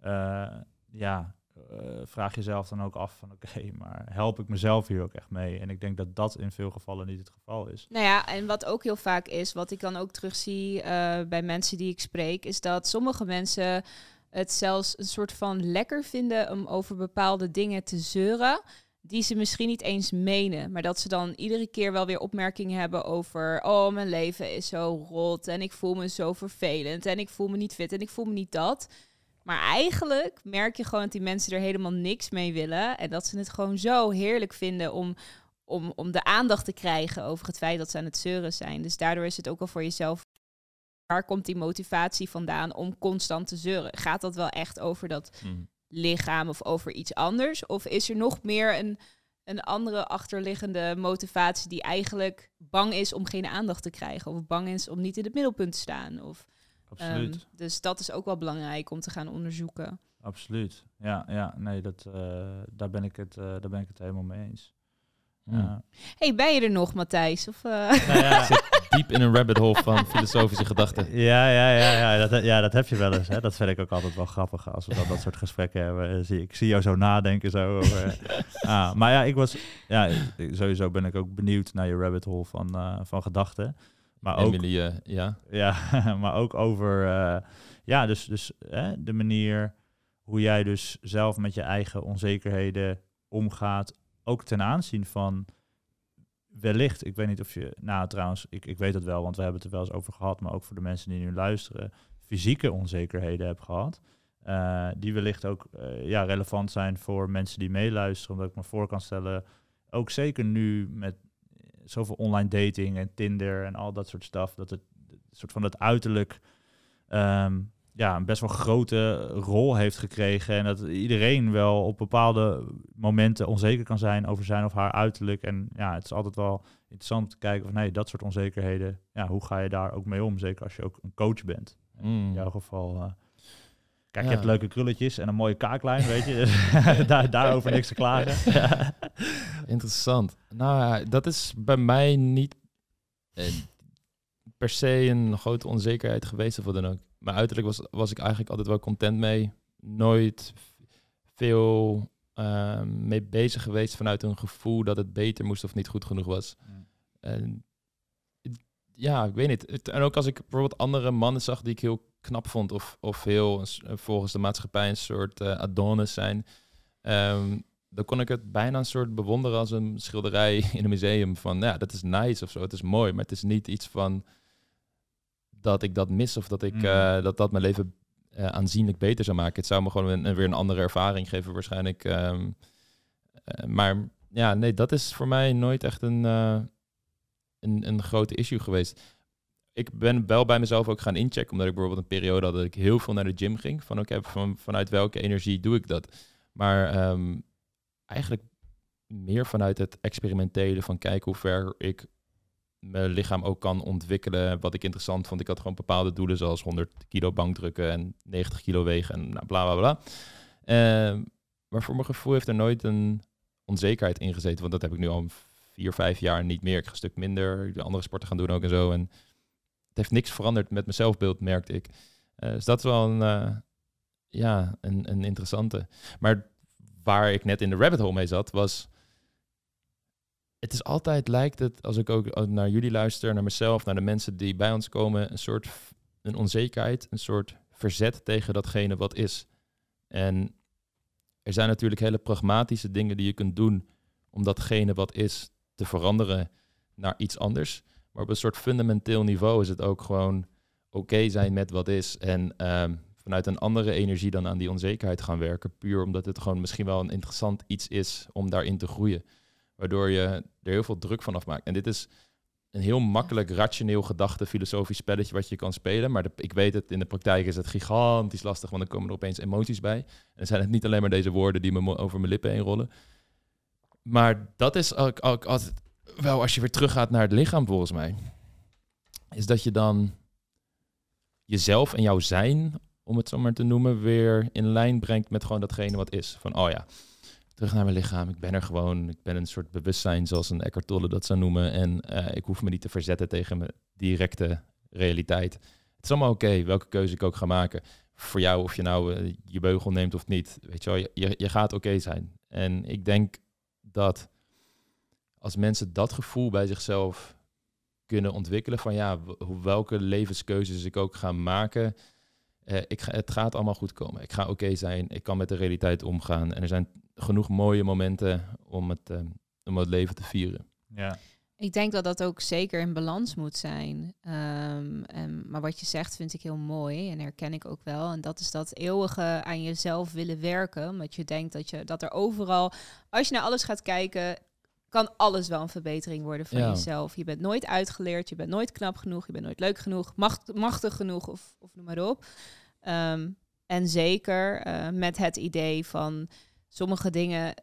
Eh, ja, eh, vraag jezelf dan ook af van oké, maar help ik mezelf hier ook echt mee? En ik denk dat dat in veel gevallen niet het geval is. Nou ja, en wat ook heel vaak is, wat ik dan ook terugzie eh bij mensen die ik spreek, is dat sommige mensen het zelfs een soort van lekker vinden om over bepaalde dingen te zeuren. Die ze misschien niet eens menen, maar dat ze dan iedere keer wel weer opmerkingen hebben over: Oh, mijn leven is zo rot en ik voel me zo vervelend en ik voel me niet fit en ik voel me niet dat. Maar eigenlijk merk je gewoon dat die mensen er helemaal niks mee willen en dat ze het gewoon zo heerlijk vinden om om, om de aandacht te krijgen over het feit dat ze aan het zeuren zijn. Dus daardoor is het ook al voor jezelf. Waar komt die motivatie vandaan om constant te zeuren? Gaat dat wel echt over dat Mm. lichaam of over iets anders? Of is er nog meer een, een andere achterliggende motivatie die eigenlijk bang is om geen aandacht te krijgen? Of bang is om niet in het middelpunt te staan? Of, Absoluut. ehm, dus dat is ook wel belangrijk om te gaan onderzoeken. Absoluut. Ja, ja nee, dat, eh, daar, ben ik het, eh, daar ben ik het helemaal mee eens. Mm. Ja. hey, ben je er nog, Matthijs? Of, eh, Nou ja, Diep in een rabbit hole van filosofische gedachten. Ja, ja, ja, ja, dat, ja, dat heb je wel eens. Hè. Dat vind ik ook altijd wel grappig als we dan dat soort gesprekken hebben. Zie, ik zie jou zo nadenken. Zo over, ah, maar ja, ik was, ja, sowieso ben ik ook benieuwd naar je rabbit hole van, eh, van gedachten. Maar ook, Emily, eh, ja. ja, maar ook over eh, ja, dus, dus hè, de manier hoe jij dus zelf met je eigen onzekerheden omgaat. Ook ten aanzien van wellicht, ik weet niet of je, nou trouwens, ik, ik weet het wel, want we hebben het er wel eens over gehad, maar ook voor de mensen die nu luisteren, fysieke onzekerheden heb gehad. eh, die wellicht ook ja, relevant zijn voor mensen die meeluisteren, omdat ik me voor kan stellen, ook zeker nu met zoveel online dating en Tinder en al dat soort stuff, dat het soort van het uiterlijk ehm, ja, een best wel grote rol heeft gekregen. En dat iedereen wel op bepaalde momenten onzeker kan zijn over zijn of haar uiterlijk. En ja, het is altijd wel interessant om te kijken van nee, dat soort onzekerheden. Ja, hoe ga je daar ook mee om? Zeker als je ook een coach bent. In Mm. jouw geval. eh, kijk, Ja. je hebt leuke krulletjes en een mooie kaaklijn, weet je. Dus daar, daarover niks te klagen. Interessant. Nou, dat is bij mij niet eh, per se een grote onzekerheid geweest of wat dan ook. Mijn uiterlijk was, was ik eigenlijk altijd wel content mee. Nooit veel ehm, mee bezig geweest vanuit een gevoel dat het beter moest of niet goed genoeg was. En ja, ik weet niet. En ook als ik bijvoorbeeld andere mannen zag die ik heel knap vond of, of heel eh, volgens de maatschappij een soort eh, Adonis zijn, ehm, dan kon ik het bijna een soort bewonderen als een schilderij in een museum. Van ja, dat is nice of zo. Het is mooi, maar het is niet iets van dat ik dat mis of dat ik Mm. eh, dat dat mijn leven eh, aanzienlijk beter zou maken. Het zou me gewoon een, weer een andere ervaring geven waarschijnlijk. ehm. Eh, maar ja, nee, dat is voor mij nooit echt een, een, een grote issue geweest. Ik ben wel bij mezelf ook gaan inchecken, omdat ik bijvoorbeeld een periode had dat ik heel veel naar de gym ging. Van oké, van, vanuit welke energie doe ik dat? Maar ehm, eigenlijk meer vanuit het experimentele van kijken hoe ver ik mijn lichaam ook kan ontwikkelen. Wat ik interessant vond. Ik had gewoon bepaalde doelen zoals 100 kilo bankdrukken en 90 kilo wegen en nou, bla bla bla. Ehm, maar voor mijn gevoel heeft er nooit een onzekerheid in gezeten. Want dat heb ik nu al vier, vijf jaar niet meer. Ik ga een stuk minder de andere sporten gaan doen ook en zo. En het heeft niks veranderd met mijn zelfbeeld, merkte ik. Eh, dus dat is wel een, eh, ja, een, een interessante. Maar waar ik net in de rabbit hole mee zat, was... Het is altijd, lijkt het, als ik ook naar jullie luister, naar mezelf, naar de mensen die bij ons komen, een soort een onzekerheid, een soort verzet tegen datgene wat is. En er zijn natuurlijk hele pragmatische dingen die je kunt doen om datgene wat is te veranderen naar iets anders. Maar op een soort fundamenteel niveau is het ook gewoon oké zijn met wat is. En ehm, vanuit een andere energie dan aan die onzekerheid gaan werken. Puur omdat het gewoon misschien wel een interessant iets is om daarin te groeien. Waardoor je er heel veel druk van afmaakt. En dit is een heel makkelijk, rationeel gedachte, filosofisch spelletje wat je kan spelen. Maar ik weet het, in de praktijk is het gigantisch lastig, want dan komen er opeens emoties bij. En zijn het niet alleen maar deze woorden die me over mijn lippen heen rollen. Maar dat is ook, wel als je weer teruggaat naar het lichaam, volgens mij. Is dat je dan jezelf en jouw zijn, om het zo maar te noemen, weer in lijn brengt met gewoon datgene wat is. Van, oh ja, terug naar mijn lichaam. Ik ben er gewoon. Ik ben een soort bewustzijn, zoals een Eckhart Tolle dat zou noemen. En eh, ik hoef me niet te verzetten tegen mijn directe realiteit. Het is allemaal oké, welke keuze ik ook ga maken. Voor jou, of je nou eh, je beugel neemt of niet. Weet je wel, je, je, gaat oké zijn. En ik denk dat als mensen dat gevoel bij zichzelf kunnen ontwikkelen van ja, welke levenskeuzes ik ook ga maken, eh, ik ga, het gaat allemaal goed komen. Ik ga oké zijn, ik kan met de realiteit omgaan en er zijn genoeg mooie momenten om het, eh, om het leven te vieren. Ja. Ik denk dat dat ook zeker in balans moet zijn. Ehm, en, maar wat je zegt vind ik heel mooi en herken ik ook wel. En dat is dat eeuwige aan jezelf willen werken. Omdat je denkt dat, je, dat er overal, als je naar alles gaat kijken, kan alles wel een verbetering worden van Ja. jezelf. Je bent nooit uitgeleerd, je bent nooit knap genoeg, je bent nooit leuk genoeg, macht, machtig genoeg of, of noem maar op. Ehm, en zeker eh, met het idee van sommige dingen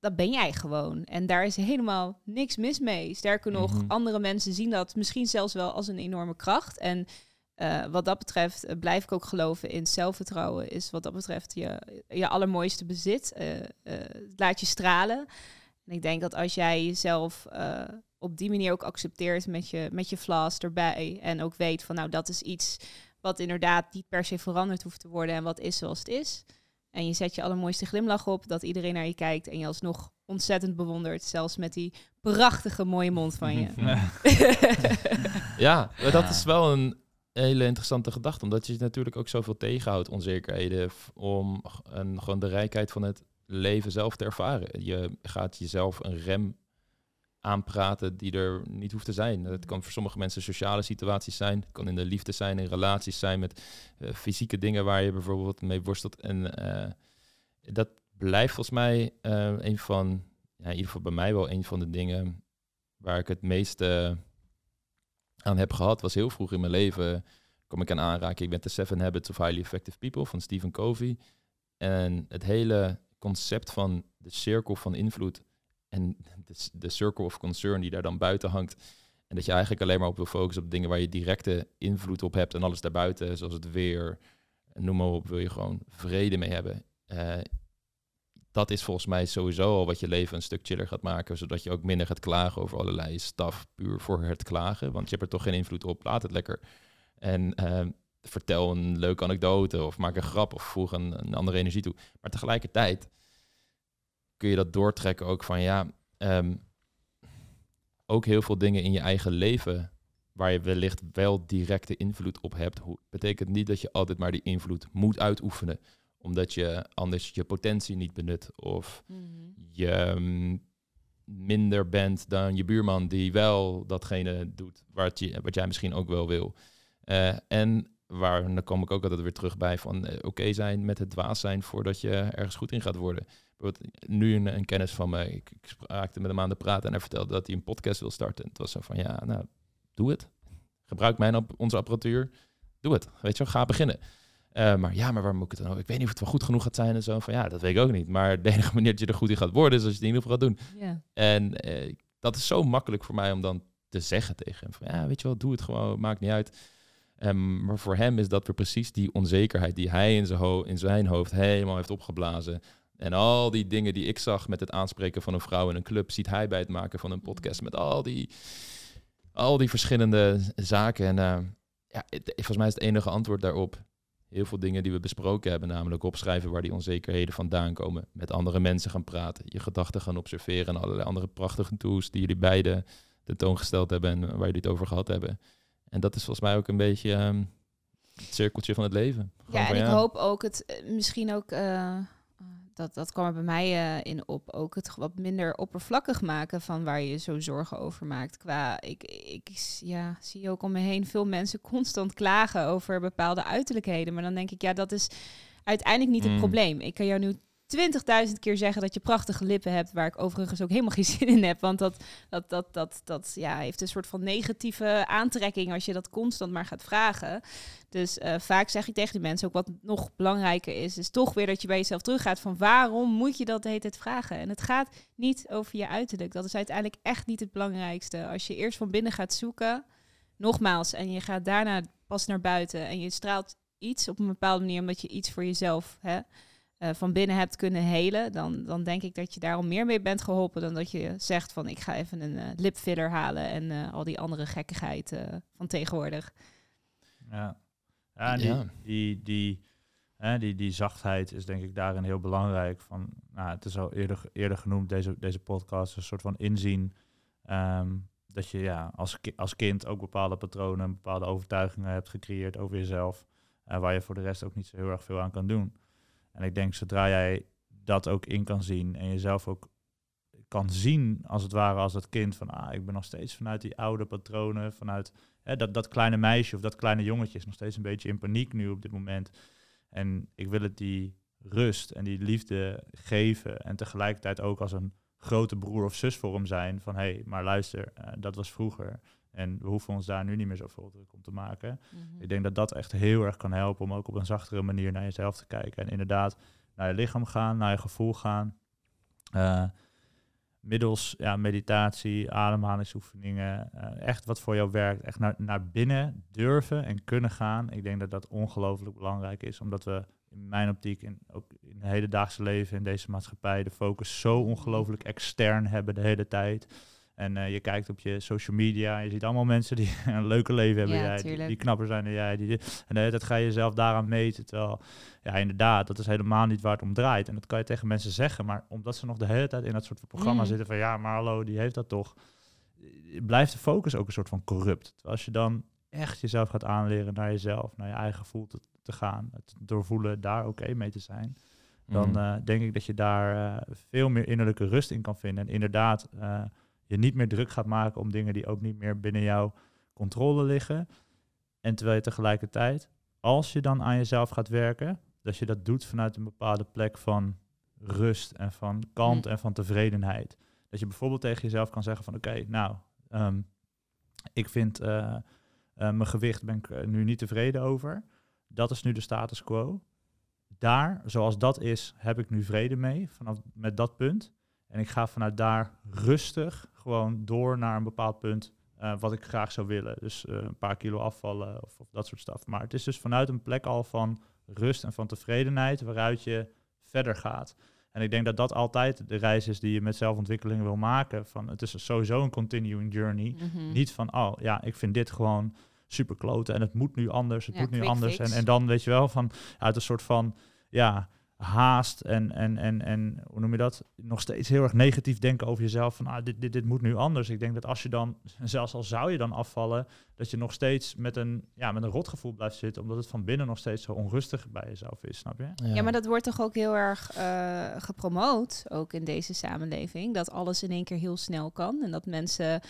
dat ben jij gewoon. En daar is helemaal niks mis mee. Sterker nog, Mhm. andere mensen zien dat misschien zelfs wel als een enorme kracht. En eh, wat dat betreft eh, blijf ik ook geloven in zelfvertrouwen. Is wat dat betreft je, je allermooiste bezit. Eh, laat je stralen. En ik denk dat als jij jezelf eh, op die manier ook accepteert met je, met je flaws erbij. En ook weet van nou dat is iets wat inderdaad niet per se veranderd hoeft te worden. En wat is zoals het is. En je zet je allermooiste glimlach op, dat iedereen naar je kijkt en je alsnog ontzettend bewondert. Zelfs met die prachtige mooie mond van je. Ja, maar dat is wel een hele interessante gedachte, omdat je natuurlijk ook zoveel tegenhoudt, onzekerheden, om een, gewoon de rijkheid van het leven zelf te ervaren. Je gaat jezelf een rem aanpraten die er niet hoeft te zijn. Het kan voor sommige mensen sociale situaties zijn, het kan in de liefde zijn, in relaties zijn met eh, fysieke dingen waar je bijvoorbeeld mee worstelt. En eh, dat blijft volgens mij eh, een van, ja, in ieder geval bij mij wel een van de dingen waar ik het meeste aan heb gehad, was heel vroeg in mijn leven kom ik aan aanraken. Ik ben The Seven Habits of Highly Effective People van Stephen Covey. En het hele concept van de cirkel van invloed en de, de circle of concern die daar dan buiten hangt. En dat je eigenlijk alleen maar op wil focussen op dingen waar je directe invloed op hebt en alles daarbuiten, zoals het weer, noem maar op, wil je gewoon vrede mee hebben. Uh, dat is volgens mij sowieso al wat je leven een stuk chiller gaat maken, zodat je ook minder gaat klagen over allerlei staf, puur voor het klagen, want je hebt er toch geen invloed op. Laat het lekker. En uh, vertel een leuke anekdote of maak een grap of voeg een, een, andere energie toe. Maar tegelijkertijd kun je dat doortrekken ook van ja, um, ook heel veel dingen in je eigen leven waar je wellicht wel directe invloed op hebt, betekent niet dat je altijd maar die invloed moet uitoefenen omdat je anders je potentie niet benut of mhm. je mm, minder bent dan je buurman die wel datgene doet wat, je, wat jij misschien ook wel wil. Uh, en waar, dan kom ik ook altijd weer terug bij van uh, oké zijn met het dwaas zijn voordat je ergens goed in gaat worden. Nu een, een kennis van mij, ik, ik raakte met hem aan de praten en hij vertelde dat hij een podcast wil starten. En het was zo van ja, nou, doe het. Gebruik mijn onze apparatuur. Doe het. Weet je wel, ga beginnen. Uh, maar ja, maar waar moet ik het dan ook? Ik weet niet of het wel goed genoeg gaat zijn en zo. Van ja, dat weet ik ook niet. Maar de enige manier dat je er goed in gaat worden is als je het in ieder geval gaat doen. Yeah. En uh, dat is zo makkelijk voor mij om dan te zeggen tegen hem. Van ja, weet je wel, doe het gewoon, maakt niet uit. Um, maar voor hem is dat weer precies die onzekerheid die hij in zijn, in zijn hoofd helemaal heeft opgeblazen. En al die dingen die ik zag met het aanspreken van een vrouw in een club, ziet hij bij het maken van een podcast met al die, al die verschillende zaken. En uh, ja, het, volgens mij is het enige antwoord daarop heel veel dingen die we besproken hebben, namelijk opschrijven waar die onzekerheden vandaan komen, met andere mensen gaan praten, je gedachten gaan observeren en allerlei andere prachtige tools die jullie beiden tentoongesteld hebben en waar jullie het over gehad hebben. En dat is volgens mij ook een beetje um, het cirkeltje van het leven. ja, en ik hoop ook het eh, misschien ook. Uh dat, dat kwam er bij mij uh, in op. Ook het wat minder oppervlakkig maken van waar je zo zorgen over maakt. Qua, ik, ik ja, zie ook om me heen veel mensen constant klagen over bepaalde uiterlijkheden. Maar dan denk ik, ja, dat is uiteindelijk niet het mm. probleem. Ik kan jou nu 20.000 keer zeggen dat je prachtige lippen hebt, waar ik overigens ook helemaal geen zin in heb. Want dat, dat, dat, dat, dat ja, heeft een soort van negatieve aantrekking als je dat constant maar gaat vragen. Dus uh, vaak zeg ik tegen die mensen ook wat nog belangrijker is, is toch weer dat je bij jezelf teruggaat van waarom moet je dat de hele tijd vragen? En het gaat niet over je uiterlijk. Dat is uiteindelijk echt niet het belangrijkste. Als je eerst van binnen gaat zoeken, nogmaals, en je gaat daarna pas naar buiten en je straalt iets op een bepaalde manier omdat je iets voor jezelf hè, uh, van binnen hebt kunnen helen, dan, dan denk ik dat je daarom meer mee bent geholpen dan dat je zegt van ik ga even een uh, lipfiller halen en uh, al die andere gekkigheid van tegenwoordig. Ja, ja die, ja. die, die, hè, die, die zachtheid is denk ik daarin heel belangrijk. Van, nou, het is al eerder, eerder genoemd, deze, deze podcast, een soort van inzien. Um, dat je ja, als, ki als kind ook bepaalde patronen, bepaalde overtuigingen hebt gecreëerd over jezelf. waar je voor de rest ook niet zo heel erg veel aan kan doen. En ik denk, zodra jij dat ook in kan zien en jezelf ook kan zien, als het ware, als dat kind, van ah, ik ben nog steeds vanuit die oude patronen, vanuit hè, dat, dat kleine meisje of dat kleine jongetje is nog steeds een beetje in paniek nu op dit moment. En ik wil het die rust en die liefde geven en tegelijkertijd ook als een grote broer of zus voor hem zijn van hé, hey, maar luister, uh, dat was vroeger. En we hoeven ons daar nu niet meer zoveel druk om te maken. Mhm. Ik denk dat dat echt heel erg kan helpen om ook op een zachtere manier naar jezelf te kijken. En inderdaad naar je lichaam gaan, naar je gevoel gaan. Uh, middels ja, meditatie, ademhalingsoefeningen, uh, echt wat voor jou werkt. Echt naar, naar binnen durven en kunnen gaan. Ik denk dat dat ongelooflijk belangrijk is, omdat we in mijn optiek, in, ook in het hedendaagse leven, in deze maatschappij, de focus zo ongelooflijk extern hebben de hele tijd. En uh, je kijkt op je social media, je ziet allemaal mensen die een leuke leven hebben. Ja, jij, die, knapper zijn dan jij. Die, en de dat ga je jezelf daaraan meten. Terwijl, ja, inderdaad, dat is helemaal niet waar het om draait. En dat kan je tegen mensen zeggen. Maar omdat ze nog de hele tijd in dat soort programma mm. zitten van ja, maar hallo, die heeft dat toch. Blijft de focus ook een soort van corrupt. Terwijl als je dan echt jezelf gaat aanleren naar jezelf, naar je eigen gevoel te, te gaan, het doorvoelen, daar oké mee te zijn. Dan uh, denk ik dat je daar uh, veel meer innerlijke rust in kan vinden. En inderdaad, je niet meer druk gaat maken om dingen die ook niet meer binnen jouw controle liggen. En terwijl je tegelijkertijd, als je dan aan jezelf gaat werken, dat je dat doet vanuit een bepaalde plek van rust en van kant mm. en van tevredenheid. Dat je bijvoorbeeld tegen jezelf kan zeggen van oké, nou, um, ik vind uh, Eh, mijn gewicht ben ik eh, nu niet tevreden over. Dat is nu de status quo. Daar, zoals dat is, heb ik nu vrede mee vanaf met dat punt. En ik ga vanuit daar rustig gewoon door naar een bepaald punt eh, wat ik graag zou willen. Dus eh, een paar kilo afvallen of, of dat soort stuff. Maar het is dus vanuit een plek al van rust en van tevredenheid waaruit je verder gaat. En ik denk dat dat altijd de reis is die je met zelfontwikkeling wil maken. Van, het is sowieso een continuing journey. Mhm. Niet van, oh ja, ik vind dit gewoon super kloten en het moet nu anders, het Ja, moet nu anders. fix. En, en dan weet je wel van uit een soort van ja, haast en, en, en, en hoe noem je dat? Nog steeds heel erg negatief denken over jezelf. Van ah, dit, dit, dit moet nu anders. Ik denk dat als je dan, zelfs al zou je dan afvallen, dat je nog steeds met een, ja, met een rotgevoel blijft zitten, omdat het van binnen nog steeds zo onrustig bij jezelf is, snap je? Ja, maar dat wordt toch ook heel erg eh, gepromoot, ook in deze samenleving, dat alles in één keer heel snel kan en dat mensen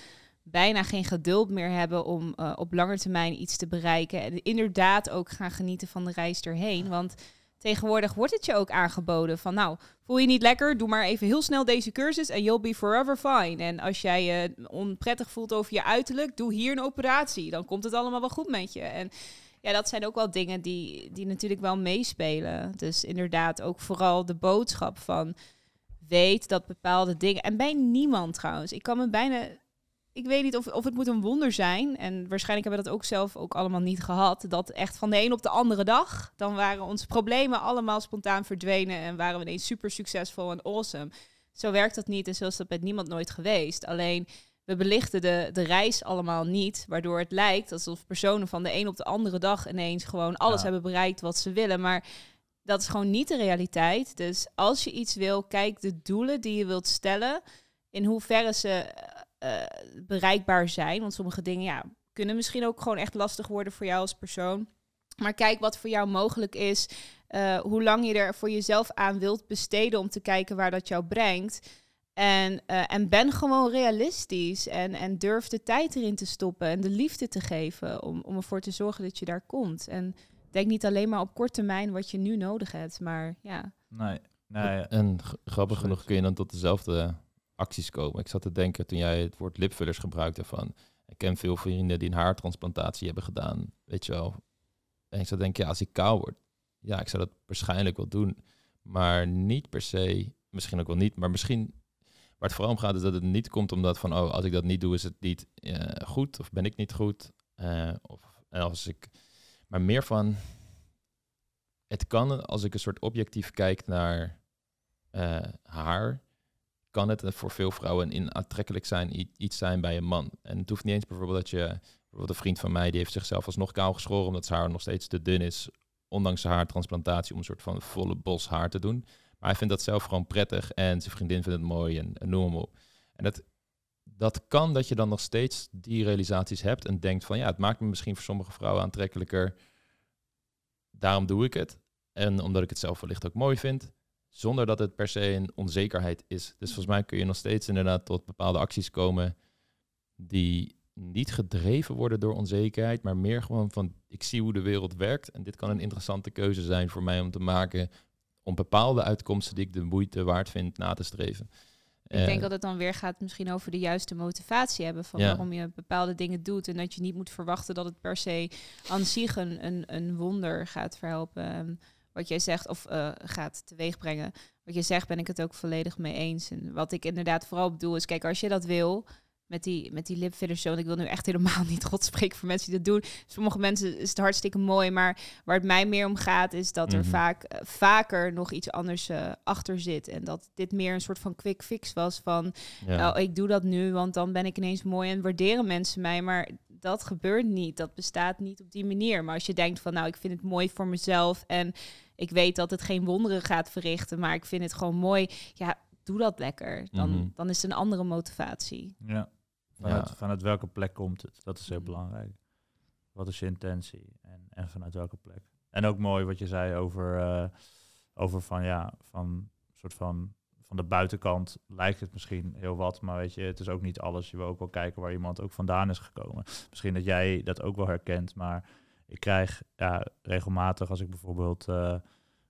bijna geen geduld meer hebben om eh, op lange termijn iets te bereiken en inderdaad ook gaan genieten van de reis erheen, want tegenwoordig wordt het je ook aangeboden van nou, voel je niet lekker, doe maar even heel snel deze cursus en you'll be forever fine. En als jij je onprettig voelt over je uiterlijk, doe hier een operatie, dan komt het allemaal wel goed met je. En ja, dat zijn ook wel dingen die, die natuurlijk wel meespelen. Dus inderdaad ook vooral de boodschap van weet dat bepaalde dingen. En bij niemand trouwens. Ik kan me bijna. Ik weet niet of, of het moet een wonder zijn. En waarschijnlijk hebben we dat ook zelf ook allemaal niet gehad. Dat echt van de een op de andere dag. Dan waren onze problemen allemaal spontaan verdwenen. En waren we ineens super succesvol en awesome. Zo werkt dat niet. En zo is dat met niemand nooit geweest. Alleen we belichten de, de reis allemaal niet. Waardoor het lijkt alsof personen van de een op de andere dag ineens gewoon alles Ja. hebben bereikt wat ze willen. Maar dat is gewoon niet de realiteit. Dus als je iets wil, kijk de doelen die je wilt stellen. In hoeverre ze eh, bereikbaar zijn. Want sommige dingen ja, kunnen misschien ook gewoon echt lastig worden voor jou als persoon. Maar kijk wat voor jou mogelijk is. eh, hoe lang je er voor jezelf aan wilt besteden om te kijken waar dat jou brengt. En, eh, en ben gewoon realistisch. En, en durf de tijd erin te stoppen en de liefde te geven. Om, om ervoor te zorgen dat je daar komt. En denk niet alleen maar op korte termijn wat je nu nodig hebt. Maar ja, Nee, nee. En grappig genoeg kun je dan tot dezelfde acties komen. Ik zat te denken toen jij het woord lipvullers gebruikte van... Ik ken veel vrienden die een haartransplantatie hebben gedaan, weet je wel. En ik zou denken, ja, als ik kaal word, ja, ik zou dat waarschijnlijk wel doen. Maar niet per se, misschien ook wel niet, maar misschien... Waar het vooral om gaat is dat het niet komt omdat van, oh, als ik dat niet doe, is het niet eh, goed of ben ik niet goed. Eh, of en als ik, maar meer van, het kan als ik een soort objectief kijk naar eh, haar, kan het voor veel vrouwen in aantrekkelijk zijn, iets zijn bij een man. En het hoeft niet eens bijvoorbeeld dat je, bijvoorbeeld een vriend van mij, die heeft zichzelf alsnog kaal geschoren omdat zijn haar nog steeds te dun is, ondanks zijn haartransplantatie, om een soort van volle bos haar te doen. Maar hij vindt dat zelf gewoon prettig en zijn vriendin vindt het mooi en, en noem maar op. En dat, dat kan dat je dan nog steeds die realisaties hebt en denkt van ja, het maakt me misschien voor sommige vrouwen aantrekkelijker. Daarom doe ik het. En omdat ik het zelf wellicht ook mooi vind. Zonder dat het per se een onzekerheid is. Dus volgens mij kun je nog steeds inderdaad tot bepaalde acties komen die niet gedreven worden door onzekerheid, maar meer gewoon van ik zie hoe de wereld werkt en dit kan een interessante keuze zijn voor mij om te maken om bepaalde uitkomsten die ik de moeite waard vind na te streven. Ik denk Eh, dat het dan weer gaat misschien over de juiste motivatie hebben van Ja. waarom je bepaalde dingen doet. En dat je niet moet verwachten dat het per se aan zich een, een, een wonder gaat verhelpen. Wat jij zegt, of eh, gaat teweegbrengen. Wat je zegt, ben ik het ook volledig mee eens. En wat ik inderdaad vooral bedoel is, kijk, als je dat wil, met die, met die lipfillers zo, en ik wil nu echt helemaal niet God spreken voor mensen die dat doen. Sommige mensen is het hartstikke mooi, maar waar het mij meer om gaat, is dat er Mhm. vaak eh, vaker nog iets anders eh, achter zit. En dat dit meer een soort van quick fix was van, ja. oh, ik doe dat nu, want dan ben ik ineens mooi en waarderen mensen mij. Maar dat gebeurt niet. Dat bestaat niet op die manier. Maar als je denkt van, nou, ik vind het mooi voor mezelf en ik weet dat het geen wonderen gaat verrichten, maar ik vind het gewoon mooi. Ja, doe dat lekker. Dan, Mhm. dan is het een andere motivatie. Ja. Vanuit, Ja. vanuit welke plek komt het? Dat is heel Mm. belangrijk. Wat is je intentie? En, en vanuit welke plek? En ook mooi wat je zei over, eh, over van ja, van soort van van de buitenkant lijkt het misschien heel wat, maar weet je, het is ook niet alles. Je wil ook wel kijken waar iemand ook vandaan is gekomen. Misschien dat jij dat ook wel herkent, maar ik krijg ja, regelmatig als ik bijvoorbeeld eh,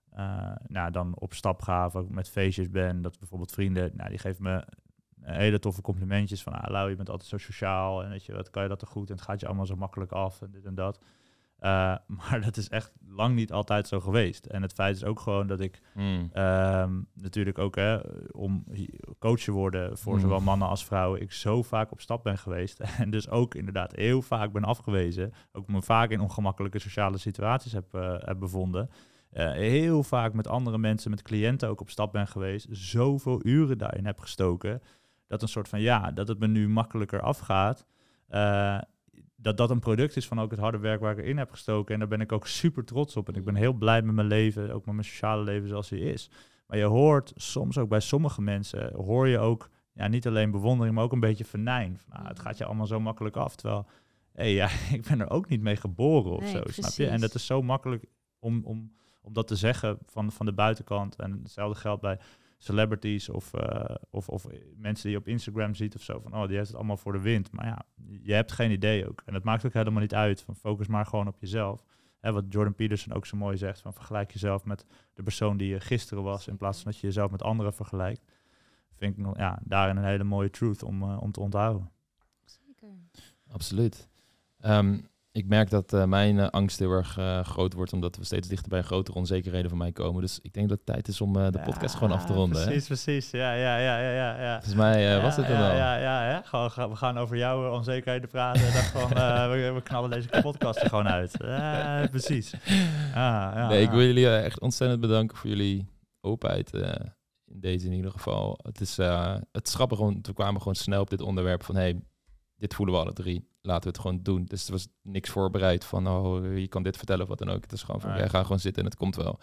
eh, nou, dan op stap ga of met feestjes ben, dat bijvoorbeeld vrienden, nou, die geven me hele toffe complimentjes van, ah, Lau, je bent altijd zo sociaal en weet je, wat kan je dat er goed en het gaat je allemaal zo makkelijk af en dit en dat. Uh, maar dat is echt lang niet altijd zo geweest. En het feit is ook gewoon dat ik Mm. Ehm, natuurlijk ook hè, om coach te worden voor Mm. zowel mannen als vrouwen. Ik zo vaak op stap ben geweest. En dus ook inderdaad heel vaak ben afgewezen. Ook me vaak in ongemakkelijke sociale situaties heb, eh, heb bevonden. Eh, heel vaak met andere mensen, met cliënten ook op stap ben geweest. Zoveel uren daarin heb gestoken. Dat een soort van ja, dat het me nu makkelijker afgaat. Dat dat een product is van ook het harde werk waar ik erin heb gestoken. En daar ben ik ook super trots op. En ik ben heel blij met mijn leven, ook met mijn sociale leven zoals hij is. Maar je hoort soms ook bij sommige mensen, hoor je ook ja, niet alleen bewondering, maar ook een beetje venijn. Van, ah, het gaat je allemaal zo makkelijk af. Terwijl, hé, ja, ik ben er ook niet mee geboren of Nee, zo, snap je? En dat is zo makkelijk om, om, om dat te zeggen van, van de buitenkant. En hetzelfde geldt bij celebrities of, eh, of, of mensen die je op Instagram ziet of zo. Van, oh, die heeft het allemaal voor de wind. Maar ja, je hebt geen idee ook. En het maakt ook helemaal niet uit. Van, focus maar gewoon op jezelf. Hè, wat Jordan Peterson ook zo mooi zegt, van vergelijk jezelf met de persoon die je gisteren was, in plaats van dat je jezelf met anderen vergelijkt. Vind ik nog, ja, daarin een hele mooie truth om, eh, om te onthouden. Zeker. Absoluut. Ehm, ik merk dat eh, mijn eh, angst heel erg eh, groot wordt, omdat we steeds dichter bij grotere onzekerheden van mij komen. Dus ik denk dat het tijd is om de podcast gewoon af te ronden. hè? Precies, precies. Ja, ja, ja, ja, ja. ja. Volgens mij eh, was ja, het er ja, wel. Ja, ja, ja. Gewoon, we gaan over jouw onzekerheden praten. en dan gewoon, we, we knallen deze podcast er gewoon uit. Ja, precies. Ja, ja, nee, ik ja. wil jullie echt ontzettend bedanken voor jullie openheid in deze in ieder geval. Het is, het is grappig, want we kwamen gewoon snel op dit onderwerp van hey, dit voelen we alle drie. Laten we het gewoon doen. Dus er was niks voorbereid van oh, je kan dit vertellen of wat dan ook. Het is gewoon van Nee. jij gaat gewoon zitten en het komt wel.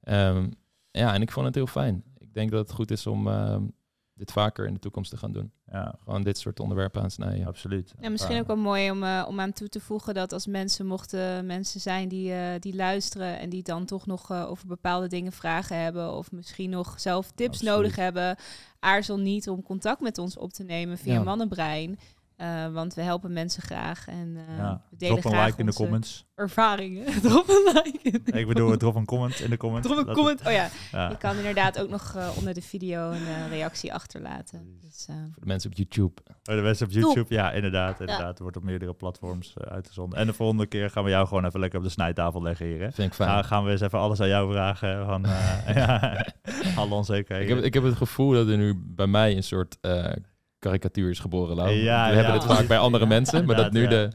Ehm, ja, en ik vond het heel fijn. Ik denk dat het goed is om ehm, dit vaker in de toekomst te gaan doen. Ja, Gewoon dit soort onderwerpen aansnijden. absoluut. Ja, misschien Ja. ook wel mooi om, eh, om aan toe te voegen dat als mensen mochten mensen zijn die, eh, die luisteren en die dan toch nog eh, over bepaalde dingen vragen hebben of misschien nog zelf tips Absoluut. nodig hebben, aarzel niet om contact met ons op te nemen via Ja. Mannenbrein. Eh, want we helpen mensen graag en eh, Ja. we delen Drop een graag like in de comments. ervaringen. drop een like. in de Ik bedoel, drop een comment in de comments. Drop een comment. Oh ja, Ja. je kan inderdaad ook nog eh, onder de video een eh, reactie achterlaten. Dus, eh, Voor de mensen op YouTube. Oh, de mensen op YouTube, ja, inderdaad. inderdaad. Het wordt op meerdere platforms eh, uitgezonden. En de volgende keer gaan we jou gewoon even lekker op de snijtafel leggen hier. Hè? Vind ik fijn. Gaan, gaan we eens even alles aan jou vragen. Van, eh, ja, alle onzekerheden. Ik heb, ik heb het gevoel dat er nu bij mij een soort eh, karikatuur is geboren. Lau. Ja, we hebben het vaak bij andere mensen, maar dat nu de,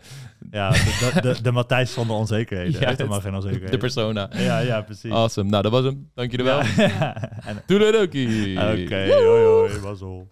Ja, de, de, de Matthijs van de onzekerheden. Ja, helemaal geen onzekerheden. de persona. Ja, ja, precies. Awesome. Nou, dat was hem. Dank jullie wel. Ja. Oké, hoi hoi, mazzel.